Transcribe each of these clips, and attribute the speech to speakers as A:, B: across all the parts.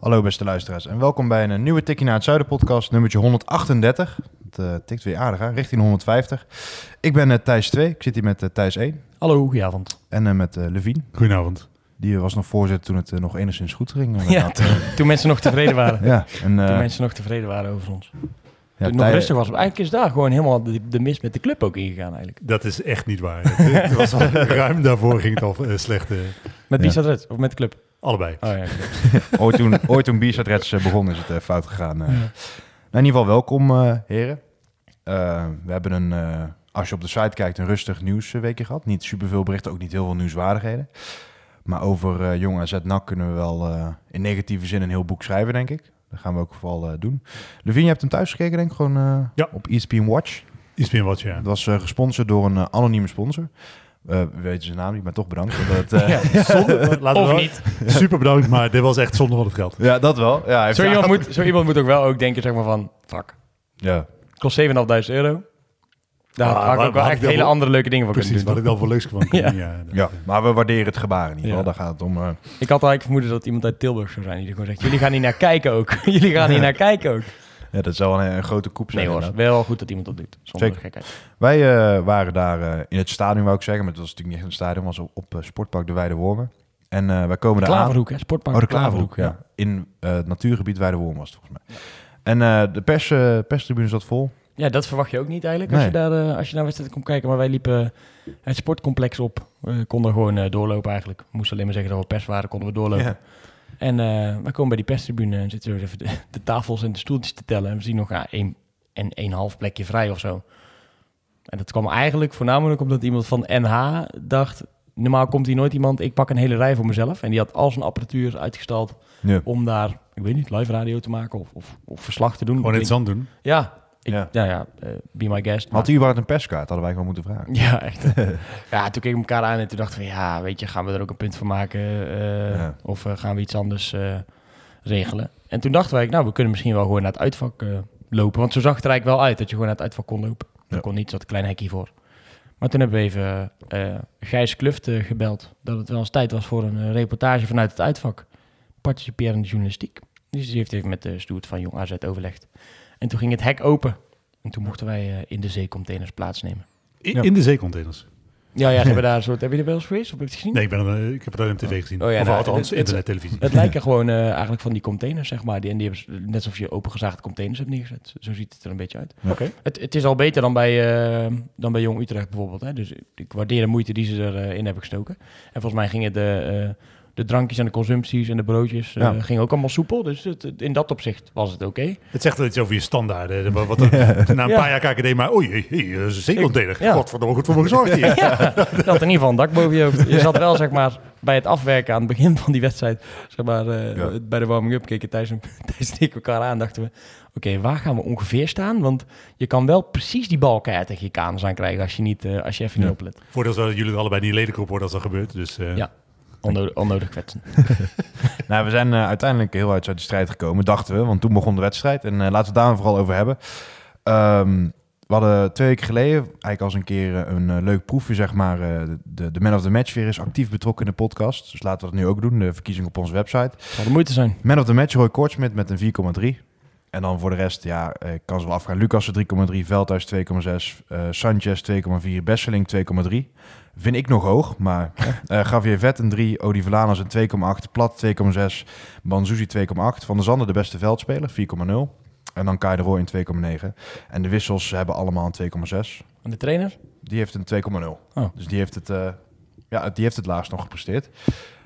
A: Hallo beste luisteraars en welkom bij een nieuwe Tikkie naar het Zuiden podcast, nummertje 138. Het eh, tikt weer aardig aan, richting 150. Ik ben eh, Thijs 2, ik zit hier met eh, Thijs 1
B: Hallo, goedenavond.
A: en eh, met eh Levine.
C: Goedenavond.
A: Die was nog voorzitter toen het eh, nog enigszins goed ging.
B: Ja, toen, toen mensen nog tevreden waren.
A: ja, en, eh,
B: Toen mensen nog tevreden waren over ons.
A: ja,
B: toen het nog rustig was. Eigenlijk is daar gewoon helemaal de, de mis met de club ook ingegaan eigenlijk.
C: Dat is echt niet waar. Het, het was al, ruim daarvoor ging het al eh, slecht. eh,
B: Met
A: Ja.
B: Bisa Red, of met de club.
C: Allebei.
B: Oh ja,
A: ooit toen, ooit toen Reds eh, begon is het eh, fout gegaan. eh. Nou, in ieder geval welkom heren. We hebben een, als je op de site kijkt, een rustig nieuwsweekje gehad. Niet superveel berichten, ook niet heel veel nieuwswaardigheden. Maar over Jong AZ NAC kunnen we wel in negatieve zin een heel boek schrijven, denk ik. Dat gaan we ook vooral doen. Levine, je hebt hem thuis gekeken, denk ik, gewoon
C: Ja.
A: op ESPN Watch.
C: Iets meer wat, ja.
A: Het was gesponsord door een anonieme sponsor. Eh, we weten zijn naam niet, maar toch bedankt. voor dat, eh,
B: Ja.
C: Zonde, laten we
B: Of niet.
C: Super bedankt, maar dit was echt zonde van het geld.
A: ja, dat wel. Ja,
B: Zo iemand, moet, zo iemand moet ook wel ook denken zeg maar van, fuck,
A: Ja.
B: kost 7.500 euro. Daar
C: Ah,
B: had ik ook wel echt hele
C: wel-
B: andere leuke dingen van
C: Precies,
B: kunnen
C: wat
B: doen.
C: ik dan voor leuks van kon.
B: Ja.
C: ja.
A: ja, maar we waarderen het gebaar in ieder geval.
B: Ja.
A: Daar gaat het om. eh.
B: Ik had eigenlijk vermoeden dat iemand uit Tilburg zou zijn. Die gewoon zegt, jullie gaan hier naar kijken ook. jullie gaan hier naar kijken ook.
A: Ja, dat zou wel een, een grote koep zijn.
B: Nee hoor,
A: inderdaad.
B: wel goed dat iemand dat doet. Zonder
A: Zeker.
B: gekheid.
A: Wij eh, waren daar eh, in het stadion, wou ik zeggen. Maar het was natuurlijk niet echt een stadion. Was op, op eh, Sportpark de Weide Wormen. En wij komen daar aan.
B: Klaverhoek hè, Sportpark
A: Oh, de Klaverhoek, ja. In het natuurgebied Weide Wormen was het volgens mij. En de pers, perstribune zat vol.
B: Ja, dat verwacht je ook niet eigenlijk als,
A: Nee.
B: je, daar, als je naar wedstrijd komt kijken. Maar wij liepen het sportcomplex op. We konden gewoon doorlopen eigenlijk. We moesten alleen maar zeggen dat we pers waren, konden we doorlopen.
A: Ja.
B: En eh we komen bij die perstribune en zitten we even de, de tafels en de stoeltjes te tellen. En we zien nog ja, één en één half plekje vrij of zo. En dat kwam eigenlijk voornamelijk omdat iemand van NH dacht... Normaal komt hier nooit iemand, ik pak een hele rij voor mezelf. En die had al zijn apparatuur uitgestald
A: Ja.
B: om daar, ik weet niet, live radio te maken of, of, of verslag te doen.
C: Gewoon
B: Ik
C: interessant doen.
B: Ja, ik,
A: Ja.
B: ja. ja, eh, be my guest.
A: Had hij überhaupt een perskaart? Hadden wij gewoon moeten vragen.
B: Ja, echt. ja, toen keken we elkaar aan en toen dachten we, ja, weet je, gaan we er ook een punt van maken? eh,
A: Ja.
B: Of eh, gaan we iets anders regelen? En toen dachten wij, nou, we kunnen misschien wel gewoon naar het uitvak lopen. Want zo zag het er eigenlijk wel uit, dat je gewoon naar het uitvak kon lopen. Dat
A: Ja.
B: kon niet, zat een klein hekje voor. Maar toen hebben we even Gijs Kluft gebeld. Dat het wel eens tijd was voor een reportage vanuit het uitvak. Participerende journalistiek. Dus die heeft even met de stoet van Jong AZ overlegd. En toen ging het hek open. En toen mochten wij eh, in de zeecontainers plaatsnemen.
C: In,
A: Ja.
C: in de zeecontainers.
B: Ja, ja, ze hebben daar een soort... Heb je er wel eens geweest? Of heb je het gezien?
C: Nee, ik, ben, er, eh, ik heb het op tv gezien.
B: Oh ja,
C: of
B: nou,
C: althans,
B: het- het-
C: internet, televisie.
B: Het lijken gewoon eh, eigenlijk van die containers, zeg maar. Die, en die hebben net alsof je opengezaagde containers hebt neergezet. Zo ziet het er een beetje uit.
C: Oké.
B: Het, het is al beter dan bij, eh, dan bij Jong Utrecht bijvoorbeeld. Hè? Dus ik waardeer de moeite die ze erin in hebben gestoken. En volgens mij gingen de, eh, de drankjes en de consumpties en de broodjes eh,
A: Ja.
B: gingen ook allemaal soepel. Dus het, het- in dat opzicht was het oké.
C: Het zegt wel iets over je standaarden. Wat, wat na een
B: Ja.
C: paar jaar KKD, maar oei, hey, hey, dat is een zeecontainer.
B: Ja.
C: Godverdomme, goed voor me gezorgd hier.
B: Ja, je had in ieder geval een dak boven je hoofd. Je zat wel, zeg maar, bij het afwerken aan het begin van die wedstrijd. Zeg maar, eh,
A: Ja.
B: bij de warming-up keken Thijs en, Thijs en ik elkaar aan. Dachten we, oké, waar gaan we ongeveer staan? Want je kan wel precies die bal keihard tegen je kanus aan krijgen als je, niet, eh, als je even
A: Ja.
B: niet oplet.
C: Voordeel is wel dat jullie er allebei niet lelijk op worden als dat gebeurt. Dus, eh,
B: Ja. Onnodig, onnodig kwetsen.
A: Nou, we zijn eh, uiteindelijk heel uit uit de strijd gekomen, dachten we. Want toen begon de wedstrijd. En eh, laten we het daar vooral over hebben. Ehm, we hadden twee weken geleden eigenlijk als een keer eh, een leuk proefje, zeg maar. eh, de, de Man of the Match weer is actief betrokken in de podcast. Dus laten we dat nu ook doen. De verkiezing op onze website.
B: Zal de moeite zijn.
A: Man of the Match, Roy Kortsmit met een 4,3. En dan voor de rest, ja, eh, kan ze wel afgaan. Lucas een 3,3, Veldhuis 2,6, eh Sanchez 2,4, Besseling 2,3. Vind ik nog hoog, maar eh Javier Vet een 3, Odi Valanas een 2,8, Plat 2,6, Banzuzi 2,8. Van der Zanden de beste veldspeler, 4,0. En dan Kai de Roy een 2,9. En de wissels hebben allemaal een 2,6.
B: En de trainer?
A: Die heeft een 2,0.
B: Oh.
A: Dus die heeft het, eh, ja, die heeft het laagst nog gepresteerd.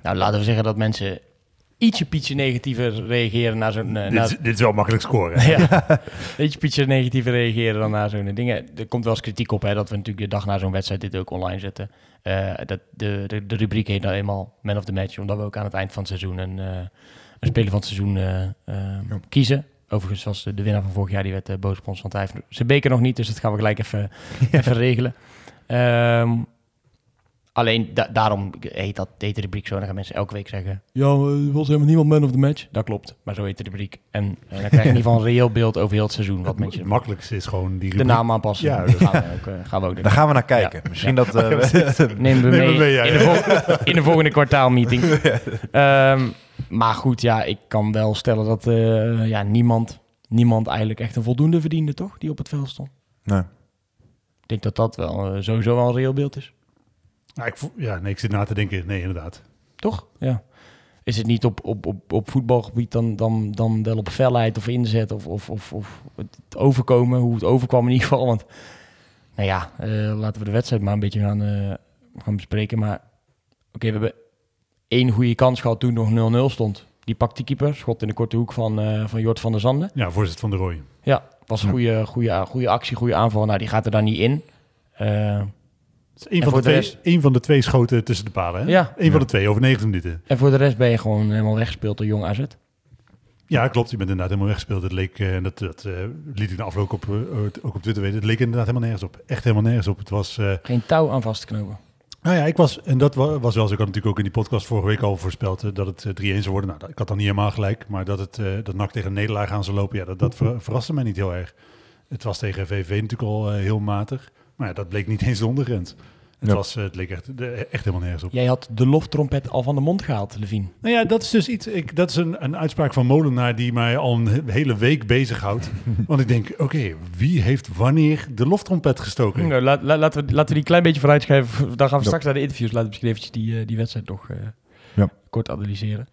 B: Nou, laten we zeggen dat mensen ietsje pietje negatiever reageren naar zo'n... eh,
C: Dit,
B: naar-
C: is- dit is wel makkelijk scoren.
B: ja, ietsje pietje negatiever reageren dan naar zo'n dingen. Er komt wel eens kritiek op, hè, dat we natuurlijk de dag na zo'n wedstrijd dit ook online zetten. Eh, dat de, de, de rubriek heet nou eenmaal Man of the Match, omdat we ook aan het eind van het seizoen een, eh, een speler van het seizoen eh, eh, kiezen. Overigens was de, de winnaar van vorig jaar, die werd boos op ons, want hij heeft zijn beker nog niet, dus dat gaan we gelijk even, even regelen. Ehm, alleen da- daarom heet, dat, heet de rubriek zo. Dan gaan mensen elke week zeggen... Ja, er was helemaal niemand man of the match. Dat klopt, maar zo heet de rubriek. En, eh, dan krijg je in ieder geval een reëel beeld over heel het seizoen. Wat
C: Het
B: mensen
C: makkelijkste is gewoon die
B: de
C: rubriek.
B: naam aanpassen.
C: Ja, dat
B: gaan we ook, eh, gaan we ook doen.
A: Daar gaan we naar kijken.
B: Ja.
A: Misschien
B: Ja.
A: dat... eh, we-
B: Nemen we mee,
C: we mee, ja,
B: in, de in de volgende kwartaalmeeting. Ehm, maar goed, ja, ik kan wel stellen dat eh, ja, niemand, niemand eigenlijk echt een voldoende verdiende, toch? Die op het veld stond.
A: nee.
B: Ik denk dat dat wel sowieso wel een reëel beeld is.
C: Nou, ik, ja, nee, ik zit na te denken. Nee, inderdaad.
B: Toch? Ja. Is het niet op, op, op, op voetbalgebied dan, dan, dan wel op felheid of inzet of, of, of, of het overkomen, hoe het overkwam in ieder geval? Want, nou ja, eh, laten we de wedstrijd maar een beetje gaan, eh, gaan bespreken. Maar oké, we hebben één goede kans gehad toen nog 0-0 stond. Die pakt die keeper, schot in de korte hoek van, eh van Jort van der Zanden.
C: Ja, voorzitter van de Roy.
B: Ja, was een goede, goede, goede actie, goede aanval. Nou, die gaat er dan niet in.
C: Is een
B: En
C: van, de twee,
B: rest?
C: één van de twee schoten tussen de palen. Hè?
B: Ja.
C: Eén van de twee, over 90 minuten.
B: en voor de rest ben je gewoon helemaal weggespeeld door Jong AZ.
C: Ja, klopt. Je bent inderdaad helemaal weggespeeld. Het leek, eh, en dat, dat eh, liet ik de afloop op, eh, ook op Twitter weten, het leek inderdaad helemaal nergens op. Echt helemaal nergens op. Het was...
B: Geen touw aan vast te knopen.
C: Nou ja, ik was, en dat wa- was wel zo. Ik had natuurlijk ook in die podcast vorige week al voorspeld dat het eh, 3-1 zou worden. Nou, dat- ik had dan niet helemaal gelijk, maar dat het dat NAC tegen een nederlaag aan zou lopen, ja, dat, dat ver- verraste mij niet heel erg. Het was tegen VV natuurlijk al heel matig, maar ja, dat bleek niet eens de ondergrens. Het,
A: Ja.
C: was, eh, het leek echt, echt helemaal nergens op.
B: Jij had de loftrompet al van de mond gehaald, Levine.
C: Nou ja, dat is dus iets. Ik, dat is een, een uitspraak van Molenaar die mij al een he- hele week bezighoudt. Want ik denk, oké, wie heeft wanneer de loftrompet gestoken?
B: Nou, laat, laat- laten, we, laten we die klein beetje vooruitschuiven. Dan gaan we straks naar de interviews. Laten we misschien eventjes die, eh, die wedstrijd nog eh,
A: Ja.
B: kort analyseren.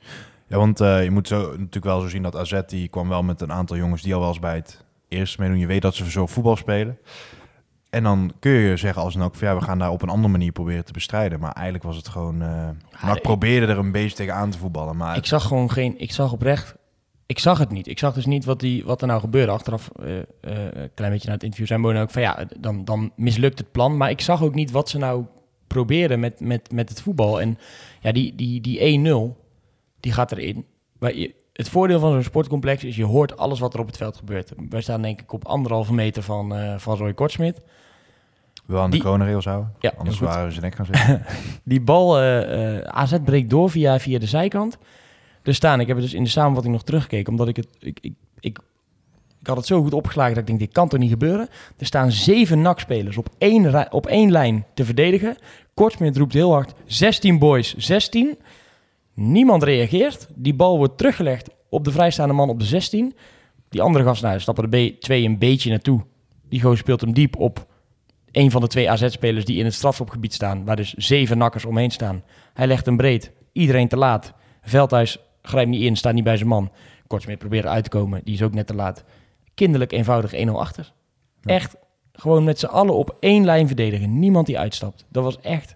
A: Ja, want eh, je moet zo, natuurlijk wel zo zien dat AZ die kwam wel met een aantal jongens die al wel eens bij het eerste meedoen. Je weet dat ze zo voetbal spelen. En dan kun je zeggen als NAC van ja, we gaan daar op een andere manier proberen te bestrijden. Maar eigenlijk was het gewoon... eh NAC
B: ik-
A: probeerde er een beetje tegen aan te voetballen. Maar
B: Ik zag gewoon geen... Ik zag oprecht... Ik zag het niet. Ik zag dus niet wat, die, wat er nou gebeurde. Achteraf, eh, eh, een klein beetje na het interview, zijn Bono ook van... Ja, dan, dan mislukt het plan. Maar ik zag ook niet wat ze nou probeerden met, met, met het voetbal. En ja, die, die, die 1-0, die gaat erin. Maar je, het voordeel van zo'n sportcomplex is... Je hoort alles wat er op het veld gebeurt. Wij staan denk ik op anderhalve meter van, van Roy Kortsmit.
A: Wel aan de kroonrails houden.
B: Ja,
A: Anders waren we ze nek gaan zitten.
B: Die bal, eh, eh, AZ breekt door via, via de zijkant. Er staan, ik heb het dus in de samenvatting nog teruggekeken, omdat ik het, ik, ik, ik, ik had het zo goed opgeslagen dat ik denk, dit kan toch niet gebeuren. Er staan zeven NAC-spelers op één, op één lijn te verdedigen. Kortsmit roept heel hard, 16 boys, 16. Niemand reageert. Die bal wordt teruggelegd op de vrijstaande man op de 16. Die andere gast, nou, daar stappen de B2 een beetje naartoe. Die gozer speelt hem diep op een van de twee AZ-spelers die in het strafschopgebied staan, waar dus zeven nakkers omheen staan. Hij legt hem breed, iedereen te laat. Veldhuis grijpt niet in, staat niet bij zijn man. Kortsmit probeert eruit te komen, die is ook net te laat. Kinderlijk eenvoudig 1-0 achter. Echt gewoon met z'n allen op één lijn verdedigen. Niemand die uitstapt. Dat was echt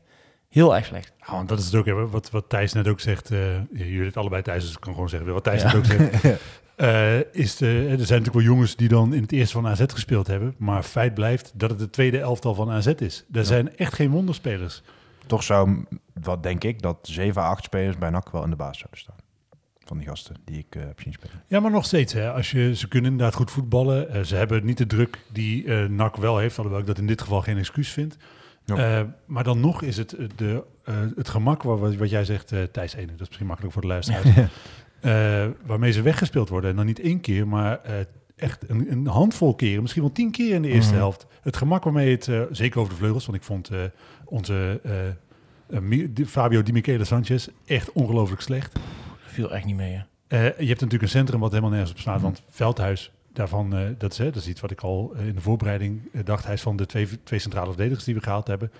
B: heel erg slecht.
C: Ja, want dat is het ook, wat, wat Thijs net ook zegt. eh, jullie het allebei Thijs, dus ik kan gewoon zeggen wat Thijs net ook zegt. eh, is de, er zijn natuurlijk wel jongens die dan in het eerste van AZ gespeeld hebben. Maar feit blijft dat het de tweede elftal van AZ is. Er zijn echt geen wonderspelers.
A: Toch zou, wat denk ik, dat 7 à 8 spelers bij NAC wel in de baas zouden staan. Van die gasten die ik eh, heb zien spelen.
C: Ja, maar nog steeds. Hè, als je, ze kunnen inderdaad goed voetballen. Eh, ze hebben niet de druk die eh NAC wel heeft. Alhoewel ik dat in dit geval geen excuus vind.
A: Ja.
C: Eh, maar dan nog is het eh, de, eh, het gemak, waar, wat, wat jij zegt, eh Thijs Ene. Dat is misschien makkelijk voor de luisteraars. Eh, waarmee ze weggespeeld worden. En dan niet één keer, maar eh, echt een, een handvol keren. Misschien wel tien keer in de eerste
B: Mhm.
C: helft. Het gemak waarmee het, eh, zeker over de vleugels. Want ik vond onze Fabio Di Michele Sanchez echt ongelooflijk slecht.
B: Dat viel echt niet mee. Hè.
C: Je hebt natuurlijk een centrum wat helemaal nergens op staat. Want Veldhuis, daarvan, dat, is, hè, dat is iets wat ik al in de voorbereiding dacht. Hij is van de twee, twee centrale verdedigers die we gehaald hebben.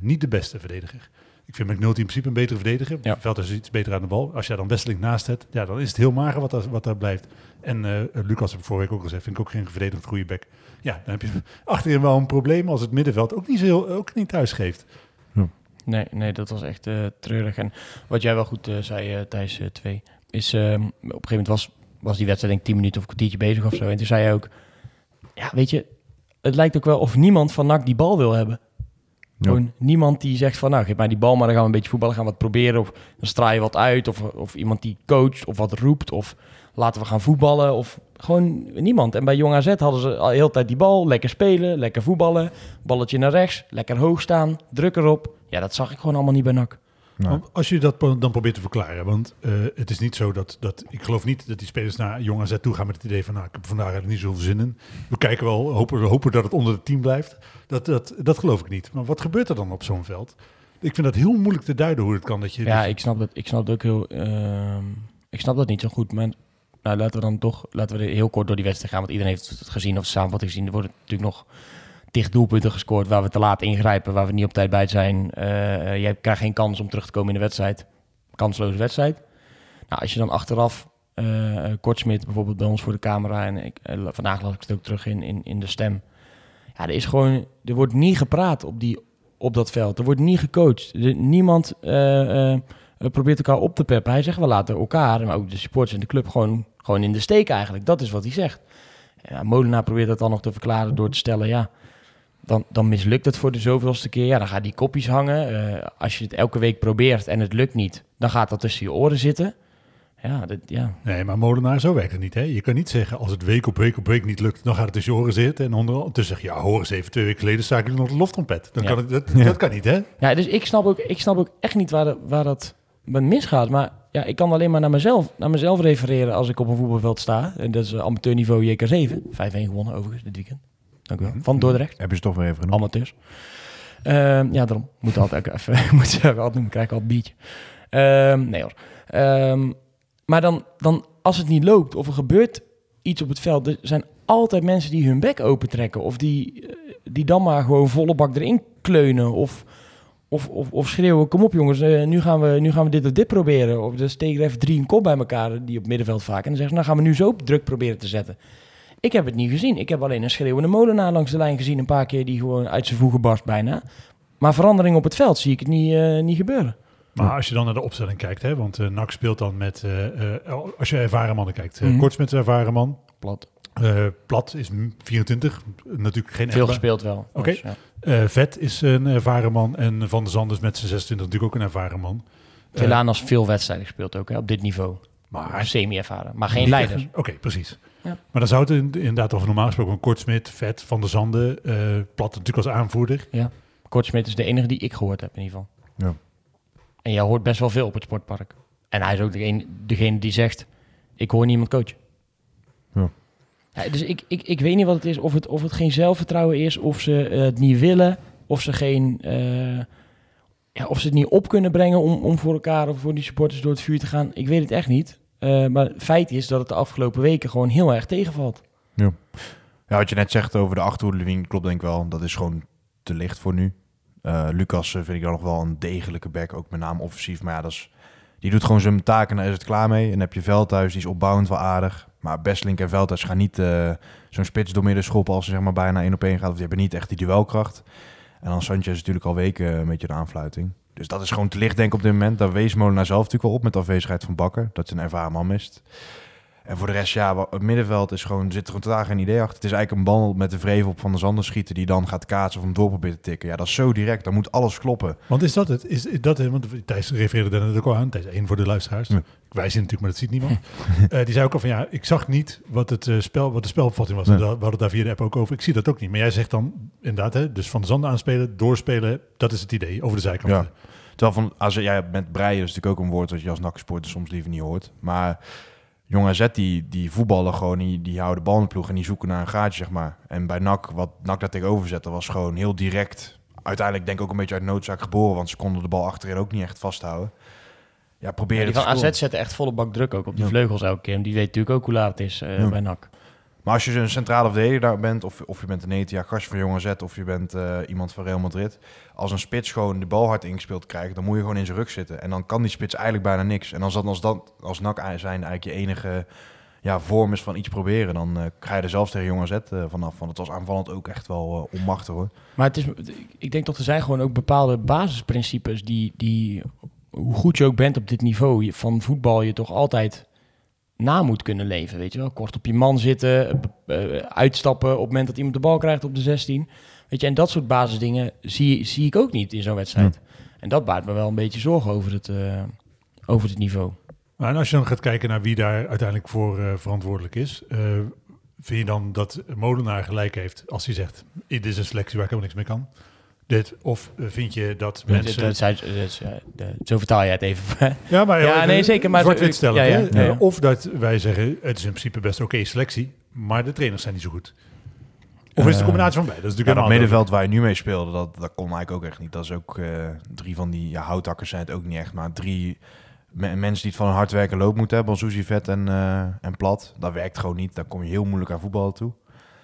C: niet de beste verdediger. Ik vind McNulty in principe een betere verdediger.
B: Ja.
C: Veldhuis is iets beter aan de bal. Als je daar dan Westeling naast hebt, ja, dan is het heel mager wat daar, wat daar blijft. En eh, Lucas heb ik vorige week ook gezegd, vind ik ook geen verdedigend goede back. Ja, dan heb je achterin wel een probleem als het middenveld ook niet, zo heel, ook niet thuis geeft.
B: Nee, nee, dat was echt eh, treurig. En wat jij wel goed eh, zei, eh Thijs 2, is, ehm, op een gegeven moment was, was die wedstrijd denk ik 10 minuten of een kwartiertje bezig of zo. En toen zei hij ook, ja, weet je, het lijkt ook wel of niemand van NAC die bal wil hebben. Gewoon niemand die zegt van, nou, geef mij die bal, maar dan gaan we een beetje voetballen, gaan we wat proberen. Of dan straal je wat uit, of, of iemand die coacht, of wat roept, of laten we gaan voetballen, of gewoon niemand. En bij Jong AZ hadden ze al de tijd die bal, lekker spelen, lekker voetballen, balletje naar rechts, lekker hoog staan, druk erop. Ja, dat zag ik gewoon allemaal niet bij NAC.
A: Nou,
C: Want Als je dat dan probeert te verklaren, want eh, het is niet zo dat, dat... Ik geloof niet dat die spelers naar Jong AZ toe gaan met het idee van... nou, ik heb vandaag eigenlijk niet zoveel zin in. We kijken wel, hopen, we hopen dat het onder het team blijft. Dat, dat, dat geloof ik niet. Maar wat gebeurt er dan op zo'n veld? Ik vind dat heel moeilijk te duiden hoe het kan dat je...
B: Ja,
C: dat-
B: ik snap dat, ik snap dat ook heel. ehm, ik snap dat niet zo goed. Maar nou, laten we dan toch laten we heel kort door die wedstrijd gaan. Want iedereen heeft het gezien of de samenvatting gezien. Er worden natuurlijk nog dicht doelpunten gescoord waar we te laat ingrijpen, waar we niet op tijd bij zijn. Eh eh, je krijgt geen kans om terug te komen in de wedstrijd. Kansloze wedstrijd. Nou, als je dan achteraf eh eh, Kortsmit bijvoorbeeld bij ons voor de camera en ik, vandaag las ik het ook terug in, in, in de stem. Ja, er is gewoon, er wordt niet gepraat op, die, op dat veld. Er wordt niet gecoacht. Niemand probeert elkaar op te peppen. Hij zegt, we laten elkaar, maar ook de supporters en de club, gewoon, gewoon in de steek eigenlijk. Dat is wat hij zegt. Ja, Molenaar probeert dat dan nog te verklaren door te stellen, ja, dan, dan mislukt het voor de zoveelste keer. Ja, dan gaan die kopjes hangen. Eh, als je het elke week probeert en het lukt niet, dan gaat dat tussen je oren zitten. Ja, dat, ja.
C: Nee, maar Molenaar, zo werkt het niet. Hè? Je kan niet zeggen, als het week op week op week niet lukt... dan gaat het tussen je oren zitten. En ondertussen zeg je, ja, hoor eens even, twee weken geleden sta ik nog de loftrompet. Dan
B: Ja.
C: kan het, dat, dat kan niet, hè?
B: Ja, dus ik snap ook, ik snap ook echt niet waar, de- waar dat misgaat. Maar ja, ik kan alleen maar naar mezelf, naar mezelf refereren als ik op een voetbalveld sta. En dat is eh, amateurniveau JK7. 5-1 gewonnen overigens dit weekend. Dank u wel. Van Dordrecht.
A: Heb je ze toch weer even genoemd?
B: Amateurs. Ehm, ja, daarom. Moet altijd even, moet ze altijd noemen, krijg ik al een biertje. Ehm, nee hoor. Ehm, maar dan, dan, als het niet loopt of er gebeurt iets op het veld, er zijn altijd mensen die hun bek opentrekken. Of die, eh, die dan maar gewoon volle bak erin kleunen. Of, of, of, of schreeuwen, kom op jongens, eh, nu, gaan we, nu gaan we dit of dit proberen. Of dan steken er even drie een kop bij elkaar, die op middenveld vaak. En dan zeggen ze, nou gaan we nu zo druk proberen te zetten. Ik heb het niet gezien. Ik heb alleen een schreeuwende molenaar langs de lijn gezien. Een paar keer die gewoon uit zijn voegen barst bijna. Maar verandering op het veld zie ik het niet, eh, niet gebeuren.
C: Maar als je dan naar de opstelling kijkt, hè, want eh NAC speelt dan met... eh, als je ervaren mannen kijkt,
B: Mhm.
C: Kortsmit is ervaren man.
B: Plat.
C: Plat is m- 24, natuurlijk geen
B: Veel gespeeld wel.
C: Oké.
B: Dus, ja.
C: Vet is een ervaren man en Van der Zanders met zijn 26 natuurlijk ook een ervaren man. Eh,
B: Velanas veel wedstrijden gespeeld ook hè, op dit niveau.
C: maar
B: Semi-ervaren, maar geen
C: niet
B: leider.
C: echt- Oké, precies.
B: Ja.
C: Maar dan zou het in- inderdaad over normaal gesproken een Kortsmit, Vet, Van der Zanden, eh, Plat natuurlijk als aanvoerder.
B: Kortsmit is de enige die ik gehoord heb in ieder geval.
A: Ja.
B: En jij hoort best wel veel op het sportpark. En hij is ook degene, degene die zegt, ik hoor niemand coachen.
A: Ja.
B: Ja, dus ik, ik, ik weet niet wat het is. Of het, of het geen zelfvertrouwen is, of ze eh, het niet willen, of ze geen... eh, ja, of ze het niet op kunnen brengen om, om voor elkaar of voor die supporters door het vuur te gaan. Ik weet het echt niet. Eh, maar feit is dat het de afgelopen weken gewoon heel erg tegenvalt.
A: Ja, wat je net zegt over de achterhoede, klopt denk ik wel. Dat is gewoon te licht voor nu. Eh, Lucas eh, vind ik dan nog wel een degelijke back, ook met name offensief. Maar ja, dat is, die doet gewoon zijn taken en daar is het klaar mee. En dan heb je Veldhuis, die is opbouwend wel aardig. Maar Bestlink en Veldhuis gaan niet zo'n spits door midden schoppen als ze zeg maar bijna één op één gaat. Of die hebben niet echt die duelkracht. En dan Sanchez is natuurlijk al weken een beetje de aanfluiting. Dus dat is gewoon te licht denk ik op dit moment. Daar wees Molenaar zelf natuurlijk wel op met de afwezigheid van Bakker. Dat hij een ervaren man mist. En voor de rest, ja, het middenveld is gewoon, zit er gewoon totaal geen idee achter. Het is eigenlijk een bal met de vrevel op Van der Zanden schieten... die dan gaat kaatsen of hem door probeert te tikken. Ja, dat is zo direct. Dan moet alles kloppen.
C: Want is dat het? Is, dat het? Want Thijs refereerde daar net ook al aan. Thijs één voor de luisteraars.
A: Ja.
C: Wij zien natuurlijk, maar dat ziet niemand. Eh, die zei ook al van ja, ik zag niet wat, het, eh, spel, wat de spelopvatting was. We hadden het daar via de app ook over. Ik zie dat ook niet. Maar jij zegt dan inderdaad, hè, dus van de zanden aanspelen, doorspelen. Dat is het idee, over de zijkant.
A: Ja. Terwijl van, als jij met breien is natuurlijk ook een woord... dat je als naksporter soms liever niet hoort. Maar Jong AZ, die, die voetballen gewoon... Die, die houden de bal in de ploeg en die zoeken naar een gaatje, zeg maar. En bij NAC, wat NAC daar tegenover zette... was gewoon heel direct. Uiteindelijk denk ik ook een beetje uit noodzaak geboren... want ze konden de bal achterin ook niet echt vasthouden. Ja, probeer
B: Ja,
A: het
B: die van
A: te scoren.
B: AZ zetten echt volle bak druk ook op die
A: Ja.
B: vleugels elke keer. En die weet natuurlijk ook hoe laat het is eh,
A: Ja.
B: bij NAC.
A: Maar als je een centrale verdediger bent, of, of je bent een ETA gast van Jong AZ, of je bent eh, iemand van Real Madrid, als een spits gewoon de bal hard ingespeeld krijgt, dan moet je gewoon in zijn rug zitten. En dan kan die spits eigenlijk bijna niks. En als dat als, dat, als NAC zijn eigenlijk je enige ja, vorm is van iets proberen, dan eh ga je er zelfs tegen Jong AZ eh, vanaf. Want het was aanvallend ook echt wel onmachtig hoor.
B: Maar het is, ik denk dat er zijn gewoon ook bepaalde basisprincipes die, die hoe goed je ook bent op dit niveau, van voetbal je toch altijd na moet kunnen leven, weet je wel. Kort op je man zitten, eh, uitstappen op het moment dat iemand de bal krijgt op de 16. Weet je, en dat soort basisdingen zie, zie ik ook niet in zo'n wedstrijd. En dat baart me wel een beetje zorgen over het, eh, over het niveau.
C: Maar en als je dan gaat kijken naar wie daar uiteindelijk voor eh, verantwoordelijk is, vind je dan dat Molenaar gelijk heeft als hij zegt, dit is een selectie waar ik helemaal niks mee kan? Dit, of eh, vind je dat
B: Dat,
C: mensen...
B: dat, zijn- dat eh, de- zo vertaal jij het even.
C: ja, maar
B: Ja, nee, zeker, maar-
C: zwart-wit stellen.
B: Ja, ja, ja, ja.
C: Eh, Of dat wij zeggen, het is in principe best oké selectie, maar de trainers zijn niet zo goed. Of is het een combinatie van beide? Dat is
A: Ja,
C: natuurlijk
A: dat
C: helemaal
A: middenveld waar je nu mee speelde, dat, dat kon eigenlijk ook echt niet. Dat is ook eh, drie van die ja, houtakkers zijn het ook niet echt, maar drie me- mensen die het van een hard werken loop moeten hebben, Suzy Vet en, eh, en Plat. Dat werkt gewoon niet. Daar kom je heel moeilijk aan voetballen toe.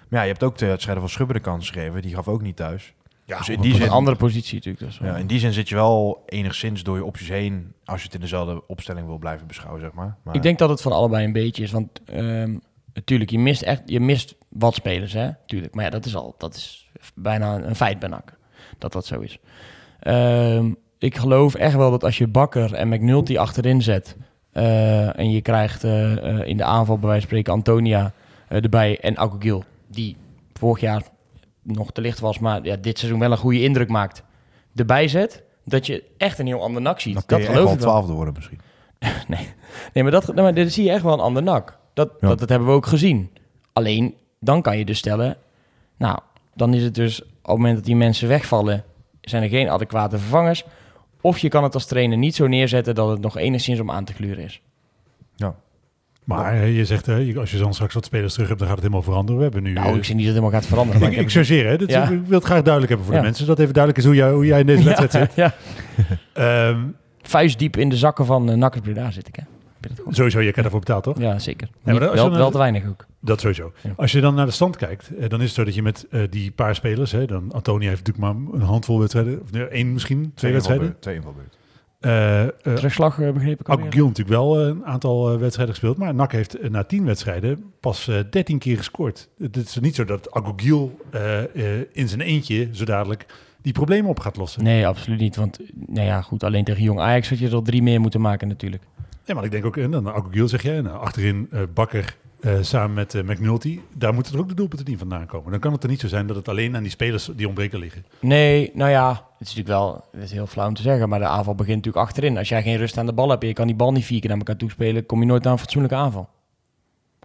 A: Maar ja, je hebt ook de wedstrijden van Schubber de kans gegeven. Die gaf ook niet thuis.
C: Ja,
A: dus in die
B: Op een
A: zin,
B: andere positie natuurlijk. Wel-
A: ja, in die zin zit je wel enigszins door je opties heen, als je het in dezelfde opstelling wil blijven beschouwen, zeg maar. maar
B: Ik denk dat het van allebei een beetje is. Want ehm, natuurlijk, je mist echt je mist wat spelers, hè? Tuurlijk. Maar ja, dat is al dat is bijna een feit bij NAC. Dat dat zo is. Ehm, ik geloof echt wel dat als je Bakker en McNulty achterin zet. eh, en je krijgt eh, eh, in de aanval bij wijze van spreken Antonia erbij en Akugil. Die vorig jaar nog te licht was, maar ja, dit seizoen wel een goede indruk maakt. Erbij zet, dat je echt een heel ander NAC ziet.
A: dan
B: dat
A: je
B: geloof
A: wel twaalfde worden misschien.
B: Nee, nee maar, dat, nee, maar dit zie je echt wel een ander nak. Dat,
A: Ja.
B: dat, dat hebben we ook gezien. Alleen, dan kan je dus stellen... Nou, dan is het dus op het moment dat die mensen wegvallen... zijn er geen adequate vervangers. Of je kan het als trainer niet zo neerzetten... dat het nog enigszins om aan te gluren is.
A: Ja.
C: Maar je zegt, eh, als je dan straks wat spelers terug hebt, dan gaat het helemaal veranderen. We hebben nu...
B: Nou,
C: eh,
B: ik zie niet dat het helemaal gaat veranderen. Maar
C: ik,
B: ik
C: ik
B: heb...
C: chargeer, hè? Dat,
B: Ja.
C: Ik wil het graag duidelijk hebben voor
B: Ja.
C: de mensen. Dat even duidelijk is hoe jij, hoe jij in deze wedstrijd
B: ja,
C: zit.
B: ja.
C: Ehm,
B: Vuist diep in de zakken van uh, Nakkers Breda zit ik, hè?
C: Sowieso, je kan ervoor betaald, toch?
B: Ja, zeker.
C: maar
B: Niet- wel,
C: dan-
B: wel te weinig ook.
C: Dat sowieso.
B: Ja.
C: Als je dan naar de stand kijkt, eh, dan is het zo dat je met die paar spelers, hè, dan Antonia heeft natuurlijk maar een handvol wedstrijden, of nee, één misschien, twee wedstrijden.
A: invalbeurten, Twee invalbeurten.
C: Eh eh
B: Terugslag eh, begreep ik.
C: Akugil natuurlijk wel een aantal wedstrijden gespeeld, maar NAC heeft na tien wedstrijden pas eh 13 keer gescoord. Het is niet zo dat eh, eh, in zijn eentje zo dadelijk die problemen op gaat lossen.
B: Nee, absoluut niet. Want, nou ja, goed, alleen tegen Jong Ajax had je er al drie meer moeten maken natuurlijk.
C: Ja, maar ik denk ook, en dan Akugil zeg jij, nou, achterin Bakker eh, samen met eh, McNulty, daar moeten er ook de doelpunten niet vandaan komen. Dan kan het er niet zo zijn dat het alleen aan die spelers die ontbreken liggen.
B: Nee, nou ja, het is natuurlijk wel is heel flauw om te zeggen, maar de aanval begint natuurlijk achterin. Als jij geen rust aan de bal hebt je kan die bal niet vier keer naar elkaar toespelen, kom je nooit aan een fatsoenlijke aanval.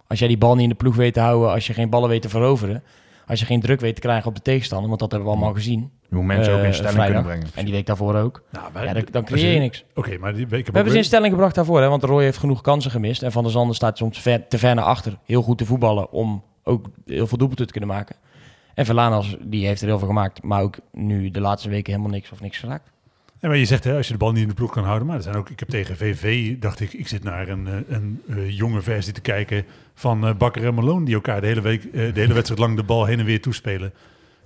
B: Als jij die bal niet in de ploeg weet te houden, als je geen ballen weet te veroveren, als je geen druk weet te krijgen op de tegenstander, want dat hebben we allemaal gezien.
A: Je moet mensen ook
B: eh,
A: in stelling
B: vrijdag.
A: kunnen brengen.
B: En die week daarvoor ook.
C: Nou,
B: Ja, dan, dan creëer je niks.
C: Oké, maar die, heb
B: We hebben ze in stelling gebracht daarvoor, hè, want Roy heeft genoeg kansen gemist. En Van der Zanden staat soms ver, te ver naar achter. Heel goed te voetballen om ook heel veel doelpunten te kunnen maken. En Verlanas, die heeft er heel veel gemaakt, maar ook nu de laatste weken helemaal niks of niks geraakt.
C: Ja, maar je zegt, hè, als je de bal niet in de ploeg kan houden, maar er zijn ook, ik heb tegen VV, dacht ik, ik zit naar een, eh, een eh, jonge versie te kijken van eh, Bakker en Malone, die elkaar de hele, week, de hele wedstrijd lang de bal heen en weer toespelen.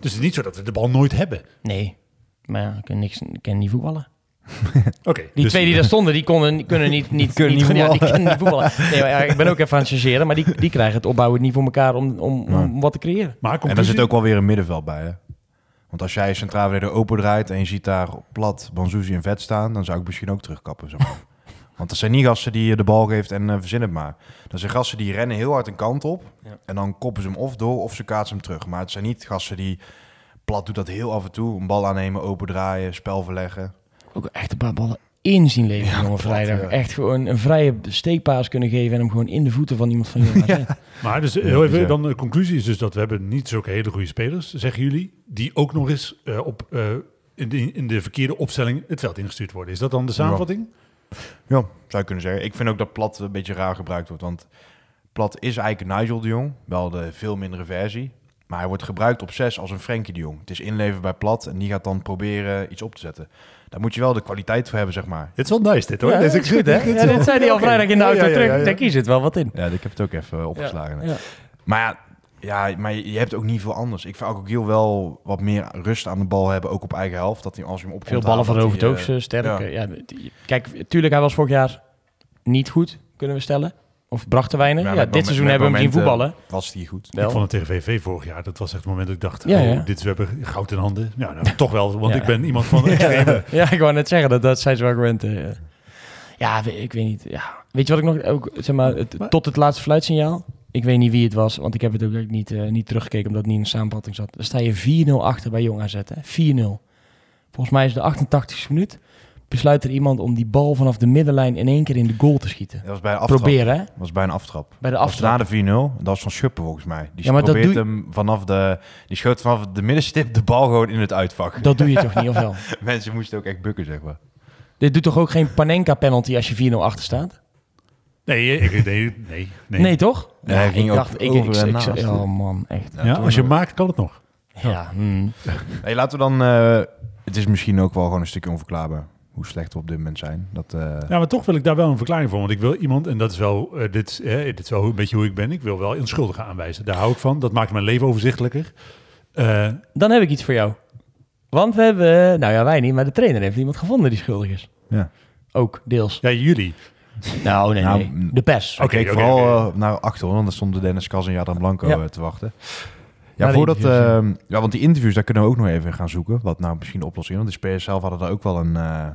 C: Dus het is niet zo dat we de bal nooit hebben.
B: Nee, maar ja, ik kan, niks, ik kan niet voetballen.
C: Oké,
B: Die
C: dus-
B: twee die daar stonden, die konden, kunnen niet, niet,
A: Kunnen
B: niet,
A: niet
B: ja, die kunnen niet voetballen. Nee, maar ja, ik ben ook even aan het chargeren, maar die, die krijgen het opbouwen niet voor elkaar om, om, om wat te creëren.
C: Maar
A: En daar
C: conclusie,
A: zit ook wel weer een middenveld bij, hè? Want als jij centraal weer open draait en je ziet daar plat Banzuzi en Vet staan, dan zou ik misschien ook terugkappen. Zeg maar. Want dat zijn niet gasten die je de bal geeft en eh verzin het maar. Dat zijn gasten die rennen heel hard een kant op
B: Ja.
A: en dan koppen ze hem of door of ze kaatsen hem terug. Maar het zijn niet gasten die... Plat doet dat heel af en toe. Een bal aannemen, open draaien, spel verleggen.
B: Ook echt een paar ballen in zien leven, jongen,
A: plat,
B: vrijdag.
A: ja.
B: Echt gewoon een vrije steekpaas kunnen geven en hem gewoon in de voeten van iemand van Jong AZ.
C: maar dus heel even, dan de conclusie is dus dat we hebben niet zulke hele goede spelers, zeggen jullie, die ook nog eens eh, op, eh, in, de, in de verkeerde opstelling het veld ingestuurd worden. Is dat dan de samenvatting?
A: Ja, zou je kunnen zeggen. Ik vind ook dat Plat een beetje raar gebruikt wordt. Want Plat is eigenlijk Nigel de Jong. Wel de veel mindere versie. Maar hij wordt gebruikt op 6 als een Frenkie de Jong. Het is inleven bij Plat en die gaat dan proberen iets op te zetten. Daar moet je wel de kwaliteit voor hebben, zeg maar.
C: Het is wel nice dit hoor.
B: Ja, dat is goed, hè?
C: dit is
B: Ja, dit zei hij al vrijdag in de
C: Ja,
B: auto
C: ja, ja,
B: terug.
C: ja, ja.
B: Daar kies het wel wat in.
A: Ja, ik heb het ook even opgeslagen.
B: Ja.
A: Maar ja, ja, maar je hebt ook niet veel anders. Ik vind ook Giel wel wat meer rust aan de bal hebben, ook op eigen helft. Dat hij als je hem op
B: Veel ballen ook, zo sterk.
A: ja.
B: eh, Ja. die- kijk, tuurlijk, hij was vorig jaar niet goed, kunnen we stellen. Of bracht te weinig. Ja, dit seizoen hebben we hem zien voetballen.
A: Was hij goed.
C: Ik
B: Wel.
C: vond het tegen VV vorig jaar. Dat was echt het moment dat ik dacht,
B: Ja,
C: oh,
B: ja.
C: dit is, we hebben goud in handen. Ja, nou, toch wel, want
B: Ja.
C: ik ben iemand van extreme.
B: Ja, ik wou net zeggen, dat, dat zijn ze wel gewend. ja. Ik weet niet. Ja. Weet je wat ik nog... Ook, zeg maar, het,
C: Maar-
B: tot het laatste fluitsignaal. Ik weet niet wie het was, want ik heb het ook eigenlijk niet, eh, niet teruggekeken omdat het niet in de samenvatting zat. Dan sta je 4-0 achter bij Jong AZ. hè. 4-0. Volgens mij is de 88e minuut. Besluit er iemand om die bal vanaf de middenlijn in één keer in de goal te schieten.
A: Dat was bij een aftrap.
B: Proberen, hè?
A: Dat was bij een aftrap.
B: Bij de
A: Dat was
B: aftrap.
A: na de 4-0. Dat was van Schuppen volgens mij. Die
B: Ja, maar dat
A: probeert
B: doe-
A: hem vanaf de... Die schoot vanaf de middenstip de bal gewoon in het uitvak.
B: Dat doe je toch niet, of wel?
A: Mensen moesten ook echt bukken, zeg maar.
B: Dit doet toch ook geen Panenka-penalty als je 4-0 achter staat?
C: Nee, ik, nee, nee, nee.
B: Nee, toch?
A: Nee, hij ging
B: ik dacht, ik, ik, ik, oh man, echt.
C: Ja, als je maakt, kan het nog.
B: Ja, hmm.
A: Hey, laten we dan... eh, het is misschien ook wel gewoon een stukje onverklaarbaar hoe slecht we op dit moment zijn. Dat, eh,
C: Ja, maar toch wil ik daar wel een verklaring voor. Want ik wil iemand, en dat is wel, eh, dit, eh, dit is wel een beetje hoe ik ben. Ik wil wel een schuldige aanwijzen. Daar hou ik van. Dat maakt mijn leven overzichtelijker. Eh,
B: Dan heb ik iets voor jou. Want we hebben, nou ja, wij niet, maar de trainer heeft iemand gevonden die schuldig is.
A: Ja.
B: Ook, deels.
C: ja, jullie.
B: Nou, nee,
A: Nou,
B: nee.
A: mm.
B: De pers.
C: Oké,
A: Kijk
C: oké,
A: vooral naar achter, want daar stonden Dennis Kas en Jadran Blanco
B: Ja.
A: te wachten. Ja, voordat,
B: ja.
A: want die interviews, daar kunnen we ook nog even gaan zoeken. Wat nou misschien de oplossing is. Want de spelers zelf hadden daar ook wel een, eh,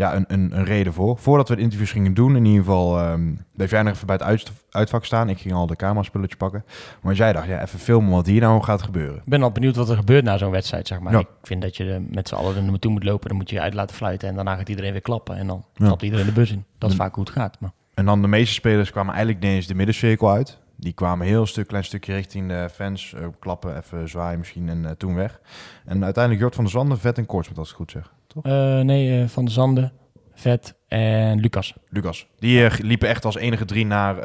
A: ja, een, een, een reden voor. Voordat we de interviews gingen doen, in ieder geval, ehm bleef jij nog even bij het uit, uitvak staan. Ik ging al de cameraspulletjes pakken. Maar jij dacht, ja, even filmen wat hier nou gaat gebeuren.
B: Ik ben al benieuwd wat er gebeurt na zo'n wedstrijd, zeg maar.
A: Ja.
B: Ik vind dat je er met z'n allen er naartoe moet lopen. Dan moet je je uit laten fluiten. En daarna gaat iedereen weer klappen. En dan
A: Ja.
B: stapt iedereen de bus in. Dat is vaak hoe het gaat. Maar
A: En dan de meeste spelers kwamen eigenlijk niet eens de middencirkel uit. Die kwamen heel stuk, klein stukje richting de fans. eh, klappen, even zwaaien misschien en eh, toen weg. En uiteindelijk Jort van der Zanden, vet en Kortsmit als ik het goed zeg. Toch?
B: Eh, nee, eh, Van der Zanden, Vet en Lucas.
A: Lucas. Die eh, liepen echt als enige drie naar,